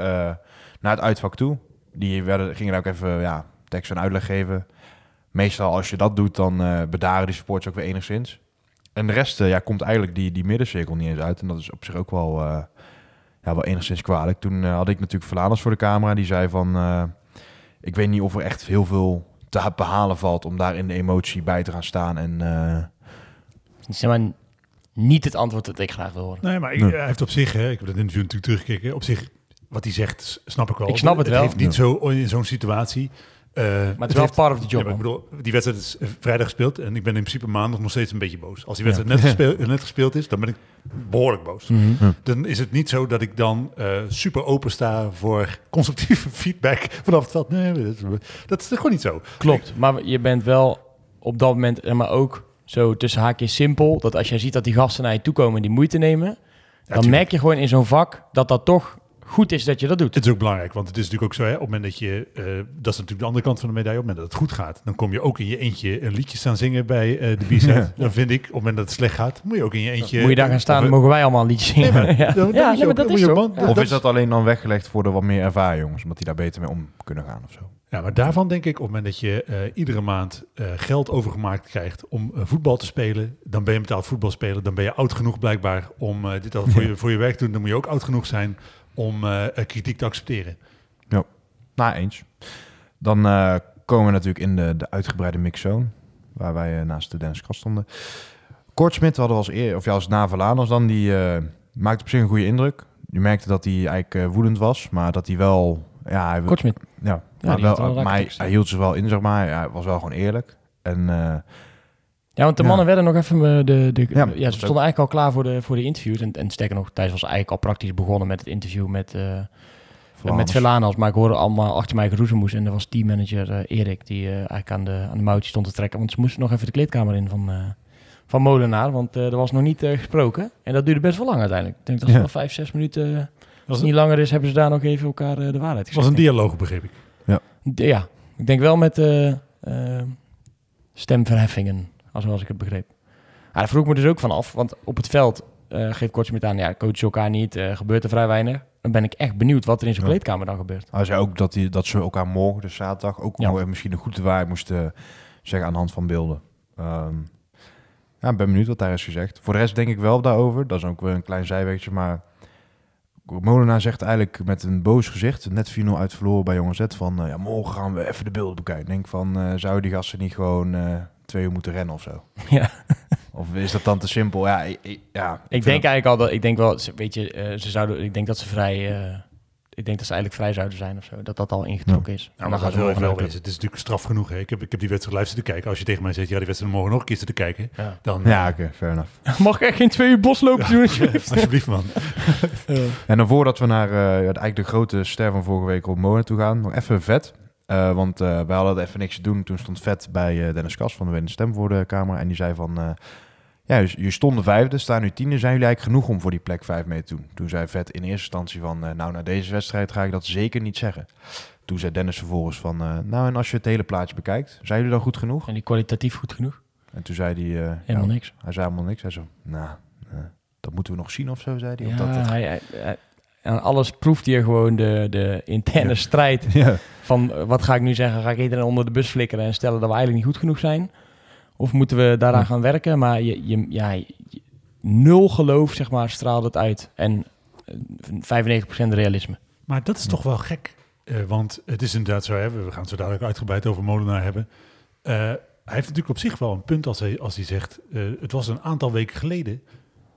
A: naar het uitvak toe. Die werden, gingen daar ook even ja, tekst en uitleg geven. Meestal als je dat doet, dan bedaren die supporters ook weer enigszins. En de rest ja, komt eigenlijk die, die middencirkel niet eens uit. En dat is op zich ook wel, ja, wel enigszins kwalijk. Toen had ik natuurlijk Verladers voor de camera. Die zei van, ik weet niet of er echt heel veel te behalen valt om daar in de emotie bij te gaan staan. En
B: Zeg maar niet het antwoord dat ik graag wil horen.
C: Nee, maar ik,
A: Nee.
C: hij heeft op zich, hè, ik heb dat interview natuurlijk teruggekeken. Op zich, wat hij zegt, snap ik wel.
B: Ik snap het wel.
C: heeft niet zo in zo'n situatie. eh,
B: Maar het is wel part of the job.
C: Ja, ik bedoel, die wedstrijd is eh, vrijdag gespeeld en ik ben in principe maandag nog steeds een beetje boos. Als die wedstrijd net, gespeeld, net gespeeld is, dan ben ik behoorlijk boos.
B: Mhm.
C: Dan is het niet zo dat ik dan eh, super open sta voor constructieve feedback vanaf het veld. Nee, dat is, dat is gewoon niet zo.
B: Klopt, maar je bent wel op dat moment, eh, maar ook zo tussen haakjes simpel, dat als jij ziet dat die gasten naar je toe komen en die moeite nemen, dan merk je gewoon in zo'n vak dat dat toch goed is dat je dat doet.
C: Het is ook belangrijk, want het is natuurlijk ook zo, hè, op het moment dat je, eh, dat is natuurlijk de andere kant van de medaille, op het moment dat het goed gaat, dan kom je ook in je eentje een liedje staan zingen bij eh, de B-side. Dan vind ik, op het moment dat het slecht gaat, moet je ook in je eentje...
B: Moet je daar gaan staan, dan mogen wij allemaal een liedje zingen.
C: Nee, maar-
B: ja,
C: dan- dan
B: ja
C: moet je
B: nee, maar
C: ook-
B: dat is zo. Ja.
A: of is dat alleen dan weggelegd voor de wat meer ervaren jongens? Omdat die daar beter mee om kunnen gaan of zo?
C: Ja, maar daarvan denk ik, op het moment dat je eh, iedere maand eh, geld overgemaakt krijgt om voetbal te spelen, dan ben je betaald voetbal spelen, dan ben je oud genoeg blijkbaar om eh, dit al voor, je, voor je werk te doen. Dan moet je ook oud genoeg zijn om eh, eh, kritiek te accepteren.
A: Nou, eens. Dan eh, komen we natuurlijk in de, de uitgebreide mixzone, waar wij naast de Dennis Kast stonden. Kortsmit hadden we als eer, of ja, als na Verlaanders dan, die eh, maakte op zich een goede indruk. Je merkte dat hij eigenlijk woedend was, maar dat hij wel... Ja, hij,
B: Kortsmit.
A: ja, maar,
B: wel
A: maar hij, hield zich wel in, zeg maar. Ja, hij was wel gewoon eerlijk. En eh,
B: Ja, want de
A: Ja.
B: mannen werden nog even... eh, De, de,
A: Ja,
B: ja, ze
A: ook-
B: stonden eigenlijk al klaar voor de, voor de interviews. En, en sterker nog, Thijs was eigenlijk al praktisch begonnen met het interview met, eh met. Velanas. Maar ik hoorde allemaal achter mij geroezemoes. En er was teammanager eh Erik die eh, eigenlijk aan de, aan de mouwtjes stond te trekken. Want ze moesten nog even de kleedkamer in van, eh, van Molenaar. Want eh, er was nog niet gesproken. En dat duurde best wel lang uiteindelijk. Ik denk dat ze
A: Ja.
B: wel vijf, zes minuten... Als
C: was
B: het niet langer is, hebben ze daar nog even elkaar eh, de waarheid
C: Het
B: gezegd.
C: was een dialoog, begreep ik.
B: D- Ja, ik denk wel met stemverheffingen, als, zoals ik het begreep. Ah, daar vroeg ik me dus ook van af, want op het veld eh, geeft Kortsmit aan, ja, coachen elkaar niet, eh, gebeurt er vrij weinig. Dan ben ik echt benieuwd wat er in zo'n
A: Ja.
B: kleedkamer dan gebeurt.
A: Hij zei ook dat, hij, dat ze elkaar morgen, dus zaterdag, ook
B: Ja.
A: nog even misschien een goede waarheid moesten zeggen aan de hand van beelden. Ehm, ja, ben benieuwd wat daar is gezegd. Voor de rest denk ik wel daarover. Dat is ook weer een klein zijwegje, maar Molenaar zegt eigenlijk met een boos gezicht, net 4-0 uit verloren bij Jongen Z, van eh, ja, morgen gaan we even de beelden bekijken. Ik denk van, eh zouden die gasten niet gewoon eh, twee uur moeten rennen of zo?
B: Ja.
A: Of is dat dan te simpel? Ja, ik, ik- ja,
B: Ik denk
A: dat-
B: eigenlijk al dat, ik denk wel, ze- weet je, eh, ze zouden, ik denk dat ze vrij, eh, ik denk dat ze eigenlijk vrij zouden zijn of zo. Dat dat al ingetrokken is.
C: Nou, maar dat wel even wezen. Het is natuurlijk straf genoeg. Hè? Ik, heb, ik heb die wedstrijd live zitten kijken. Als je tegen mij zegt, ja, die wedstrijd morgen nog een keer zitten kijken.
B: Ja.
C: Dan,
A: Ja, oké, fair enough.
B: Mag ik echt geen twee uur bos lopen doen?
C: alsjeblieft man.
A: En dan voordat we naar eh, ja, eigenlijk de grote ster van vorige week op Molen toe gaan, nog even vet. Eh, want eh, wij hadden even niks te doen. Toen stond vet bij eh, Dennis Kas van de Winnende Stem voor de Kamer. En die zei van, ja, je, je stonden vijfde, staan nu tiende. Zijn jullie eigenlijk genoeg om voor die plek vijf mee te doen? Toen zei vet in eerste instantie van, nou, na deze wedstrijd ga ik dat zeker niet zeggen. Toen zei Dennis vervolgens van, nou, en als je het hele plaatje bekijkt, zijn jullie dan goed genoeg?
B: En die kwalitatief goed genoeg?
A: En toen zei hij,
B: Helemaal
A: ja,
B: niks.
A: hij zei helemaal niks. Hij zo, nou, dat moeten we nog zien of zo, zei hij. Of
B: Ja,
A: dat,
B: hij, hij- hij- aan alles proeft hij gewoon de, de interne strijd
A: ja.
B: van eh, wat ga ik nu zeggen? Ga ik iedereen onder de bus flikkeren en stellen dat we eigenlijk niet goed genoeg zijn? Of moeten we daaraan
A: Ja.
B: gaan werken? Maar je, je, ja, je- nul geloof, zeg maar, straalt het uit. En eh, 95% realisme.
C: Maar dat is toch wel gek. Eh, want het is inderdaad zo, hè, we gaan het zo dadelijk uitgebreid over Molenaar hebben. Eh, hij heeft natuurlijk op zich wel een punt als hij, als hij zegt... eh, het was een aantal weken geleden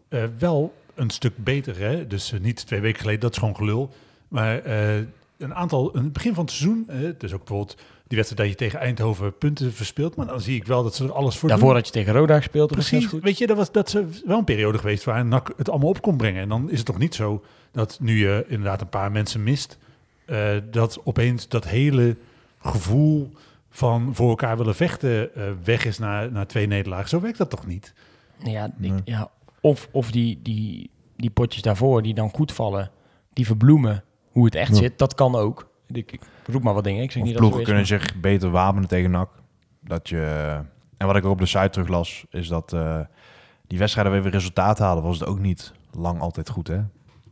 C: eh, wel een stuk beter. Hè? Dus eh, niet twee weken geleden, dat is gewoon gelul. Maar eh, een aantal, een begin van het seizoen... eh, dus ook bijvoorbeeld die wedstrijd dat je tegen Eindhoven punten verspeelt... maar dan zie ik wel dat ze er alles voor
B: Daarvoor
C: doen.
B: had je tegen Roda gespeeld. dat was
C: Precies,
B: goed.
C: weet je, dat was dat is wel een periode geweest waar NAC het allemaal op kon brengen. En dan is het toch niet zo dat nu je inderdaad een paar mensen mist, eh, dat opeens dat hele gevoel van voor elkaar willen vechten eh, weg is na, na twee nederlagen. Zo werkt dat toch niet?
B: Ja, ik- ja, of of die, die, die potjes daarvoor die dan goed vallen, die verbloemen hoe het echt
A: Ja.
B: zit. Dat kan ook. Ik, ik roep maar wat dingen. Ik zeg
A: Of
B: niet dat is,
A: kunnen zich beter wapenen tegen NAC. Dat je, en wat ik ook op de site teruglas, is dat eh, die wedstrijden waar we resultaat halen, was het ook niet lang altijd goed. Hè?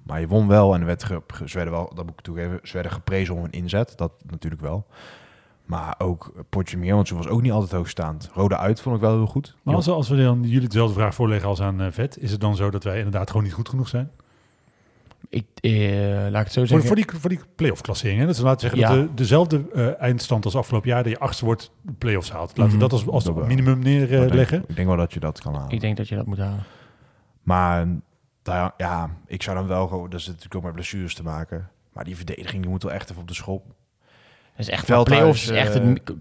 A: Maar je won wel en er werd ge, ge- ze werden wel, dat moet ik toegeven, ze werden geprezen om een inzet. Dat natuurlijk wel. Maar ook Potje meer, want ze was ook niet altijd hoogstaand. Rode uit vond ik wel heel goed.
C: Maar als, als we dan jullie dezelfde vraag voorleggen als aan eh, Vet, is het dan zo dat wij inderdaad gewoon niet goed genoeg zijn?
B: Ik, eh, laat ik het zo
C: Voor,
B: zeggen.
C: voor die, voor die play-off klassering. Hè? Dus laten we zeggen
B: Ja.
C: dat de, dezelfde eh, eindstand als afgelopen jaar, dat je achtste wordt, de play-offs haalt. Laten we
B: Mhm.
C: dat als, als
A: Dat
C: minimum neerleggen.
A: Ik denk wel dat je dat kan halen.
B: Ik denk dat je dat moet halen.
A: Maar daar, ja, ik zou dan wel gewoon, dat is natuurlijk ook met blessures te maken. Maar die verdediging die moet wel echt even op de schop.
B: Is echt
A: Veldhuis,
B: play-offs is echt
A: eh,
B: het...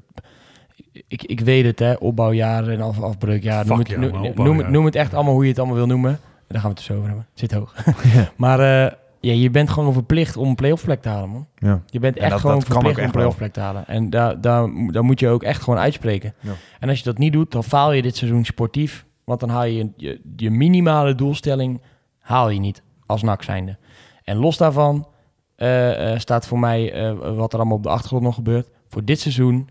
B: Ik, ik weet het, hè. Opbouwjaar en af, afbreukjaar. Noem het,
C: ja,
B: noem, noem, het, noem het echt allemaal hoe je het allemaal wil noemen. Daar gaan we het dus over hebben. Zit hoog. Maar eh, ja, je bent gewoon verplicht om een play-off plek te halen, man.
A: Ja.
B: Je bent
A: En
B: echt
A: dat-
B: gewoon
A: dat
B: verplicht om
A: echt
B: een play-off plek te halen. En daar, daar, daar moet je ook echt gewoon uitspreken.
A: Ja.
B: En als je dat niet doet, dan faal je dit seizoen sportief. Want dan haal je je, je minimale doelstelling haal je niet als NAC zijnde. En los daarvan eh, eh, staat voor mij eh, wat er allemaal op de achtergrond nog gebeurt. Voor dit seizoen,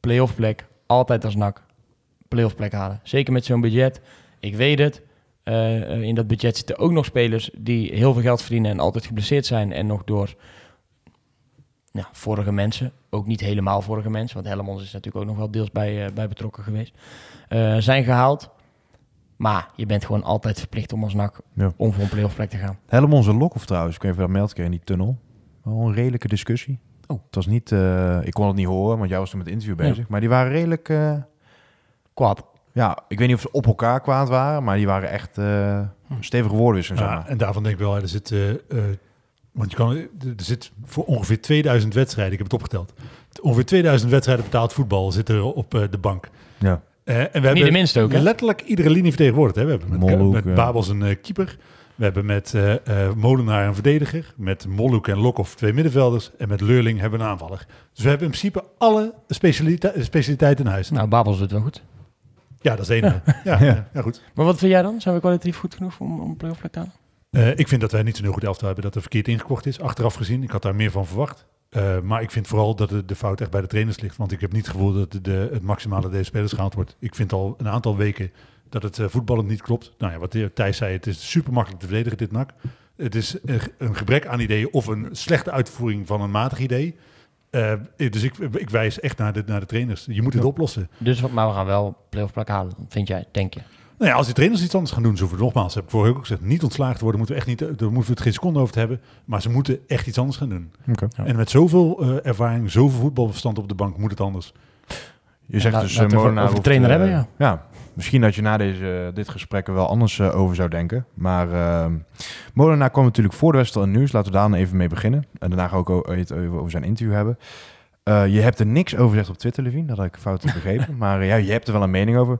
B: play-off plek, altijd als NAC play-off plek halen. Zeker met zo'n budget. Ik weet het. In dat budget zitten ook nog spelers die heel veel geld verdienen en altijd geblesseerd zijn. En nog door vorige mensen, ook niet helemaal vorige mensen, want Helmond is natuurlijk ook nog wel deels bij, bij betrokken geweest, zijn gehaald. Maar je bent gewoon altijd verplicht om als NAC
A: Ja.
B: om voor een play-off plek te gaan.
A: Helmond zijn Lokhoff trouwens, ik weet even dat meldt in die tunnel. Wel een redelijke discussie.
B: Oh.
A: Het was niet, eh, ik kon het niet horen, want jij was toen met het interview
B: Ja.
A: bezig. Maar die waren redelijk, eh,
B: Kwaad.
A: ja, ik weet niet of ze op elkaar kwaad waren, maar die waren echt eh stevige woordenwisseling. zeg
C: Ja, en daarvan denk ik wel, er zit, eh, eh, want je kan, er zit voor ongeveer 2000 wedstrijden, ik heb het opgeteld, ongeveer 2000 wedstrijden betaald voetbal zit er op eh, de bank.
A: Ja.
C: Eh, en we hebben
B: de minste ook, hè?
C: letterlijk iedere linie vertegenwoordigd. Hè? We hebben met,
A: Molhoek,
C: met
A: ja.
C: Babels een eh, keeper, we hebben met eh, eh, Molenaar een verdediger, met Molhoek en Lokhoff twee middenvelders en met Leurling hebben we een aanvaller. Dus we hebben in principe alle specialite specialiteiten in huis.
B: Nou, Babels doet het wel goed.
C: Ja, dat is enige. Ja, ja. ja, goed.
B: Maar wat vind jij dan? Zijn we kwalitatief goed genoeg om, om een play-off plek te halen?
C: Eh, ik vind dat wij niet zo'n heel goed elftal hebben dat er verkeerd ingekocht is. Achteraf gezien, ik had daar meer van verwacht. Eh, maar ik vind vooral dat de, de fout echt bij de trainers ligt. Want ik heb niet het gevoel dat de, de- het maximale deze spelers gehaald wordt. Ik vind al een aantal weken dat het eh, voetballend niet klopt. Nou ja, wat Thijs zei, het is super makkelijk te verdedigen, dit NAC. Het is een, gebrek aan ideeën of een slechte uitvoering van een matig idee. Dus ik, ik wijs echt naar de, naar de trainers. Je moet het
A: Ja.
C: oplossen.
B: Dus, maar we gaan wel play-off plek halen, vind jij, denk je?
C: Nou ja, als die trainers iets anders gaan doen, ze hoeven nogmaals, heb ik vorige week ook gezegd, niet ontslagen te worden, moeten we echt niet, daar moeten we het geen seconde over te hebben. Maar ze moeten echt iets anders gaan doen.
B: Ja.
C: En met zoveel eh, ervaring, zoveel voetbalverstand op de bank, moet het anders.
A: Je zegt dus eh,
B: we over de
A: hoeft,
B: trainer
A: eh,
B: hebben, ja.
A: Ja, misschien dat je na deze, dit gesprek er wel anders eh, over zou denken. Maar ehm, Molenaar kwam natuurlijk voor de wedstrijd in nieuws. Laten we daar dan even mee beginnen. En daarna ga ik ook het over over zijn interview hebben. Eh, je hebt er niks over gezegd op Twitter, Levine. Dat had ik fout begrepen. maar eh, ja, je hebt er wel een mening over.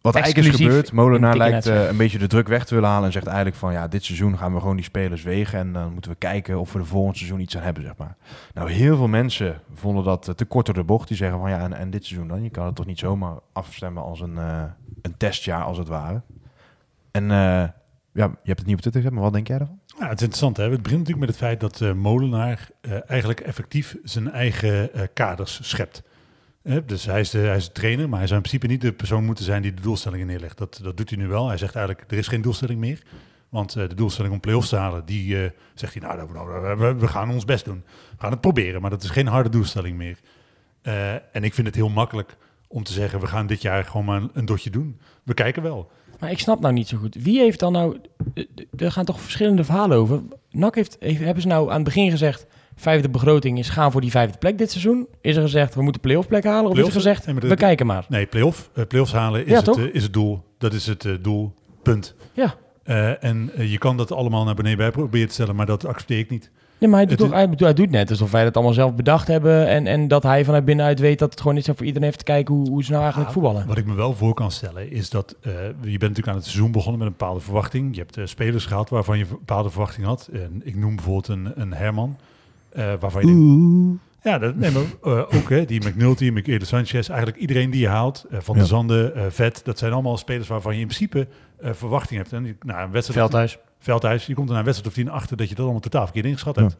A: Wat eigenlijk is gebeurd, Molenaar lijkt eh, een beetje de druk weg te willen halen en zegt eigenlijk van ja, dit seizoen gaan we gewoon die spelers wegen en dan moeten we kijken of we de volgend seizoen iets aan hebben, zeg maar. Nou, heel veel mensen vonden dat eh, te kort door de bocht. Die zeggen van ja, en, en dit seizoen dan? Je kan het toch niet zomaar afstemmen als een, eh, een testjaar als het ware. En eh, ja, je hebt het niet op Twitter gezet, maar wat denk jij daarvan?
C: Ja, het is interessant. Hè? Het begint natuurlijk met het feit dat eh, Molenaar eh, eigenlijk effectief zijn eigen eh, kaders schept. Dus hij is, de, hij is de trainer, maar hij zou in principe niet de persoon moeten zijn die de doelstellingen neerlegt. Dat, dat doet hij nu wel. Hij zegt eigenlijk, er is geen doelstelling meer. Want eh, de doelstelling om play-offs te halen, die eh, zegt hij, nou, dat- nou, we, gaan ons best doen. We gaan het proberen, maar dat is geen harde doelstelling meer. Eh, en ik vind het heel makkelijk om te zeggen, we gaan dit jaar gewoon maar een, dotje doen. We kijken wel.
B: Maar ik snap nou niet zo goed. Wie heeft dan nou... Er gaan toch verschillende verhalen over. NAC heeft, heeft- hebben ze nou aan het begin gezegd... vijfde begroting is gaan voor die vijfde plek dit seizoen? Is er gezegd, we moeten play-off plek halen? Of is er gezegd,
C: Nee, maar de-
B: we kijken maar?
C: Nee, play-off. play-offs halen is,
B: Ja,
C: het, eh, is het doel. Dat is het eh, doel. Punt.
B: Ja.
C: En je kan dat allemaal naar beneden bij proberen te stellen, maar dat accepteer ik niet.
B: Nee, maar hij doet,
C: Het
B: toch, hij, doet- hij doet net alsof wij dat allemaal zelf bedacht hebben... En, en dat hij vanuit binnenuit weet dat het gewoon niet zo voor iedereen heeft te kijken... hoe, hoe ze nou eigenlijk
C: Ah,
B: voetballen.
C: Wat ik me wel voor kan stellen is dat je bent natuurlijk aan het seizoen begonnen met een bepaalde verwachting. Je hebt spelers gehaald waarvan je een bepaalde verwachting had. En ik noem bijvoorbeeld een, een Herman, eh, waarvan je denkt... Ja, dat, nee, maar eh, ook hè, die McNulty, Michael Sanchez, eigenlijk iedereen die je haalt, eh, Van
A: Ja.
C: der Zanden, eh, Vet, dat zijn allemaal spelers waarvan je in principe eh, verwachting hebt. En die- nou, een wedstrijd
B: Veldhuis.
C: Veldhuis, je komt er na een wedstrijd of tien achter dat je dat allemaal totaal verkeerd ingeschat
A: Ja.
C: hebt.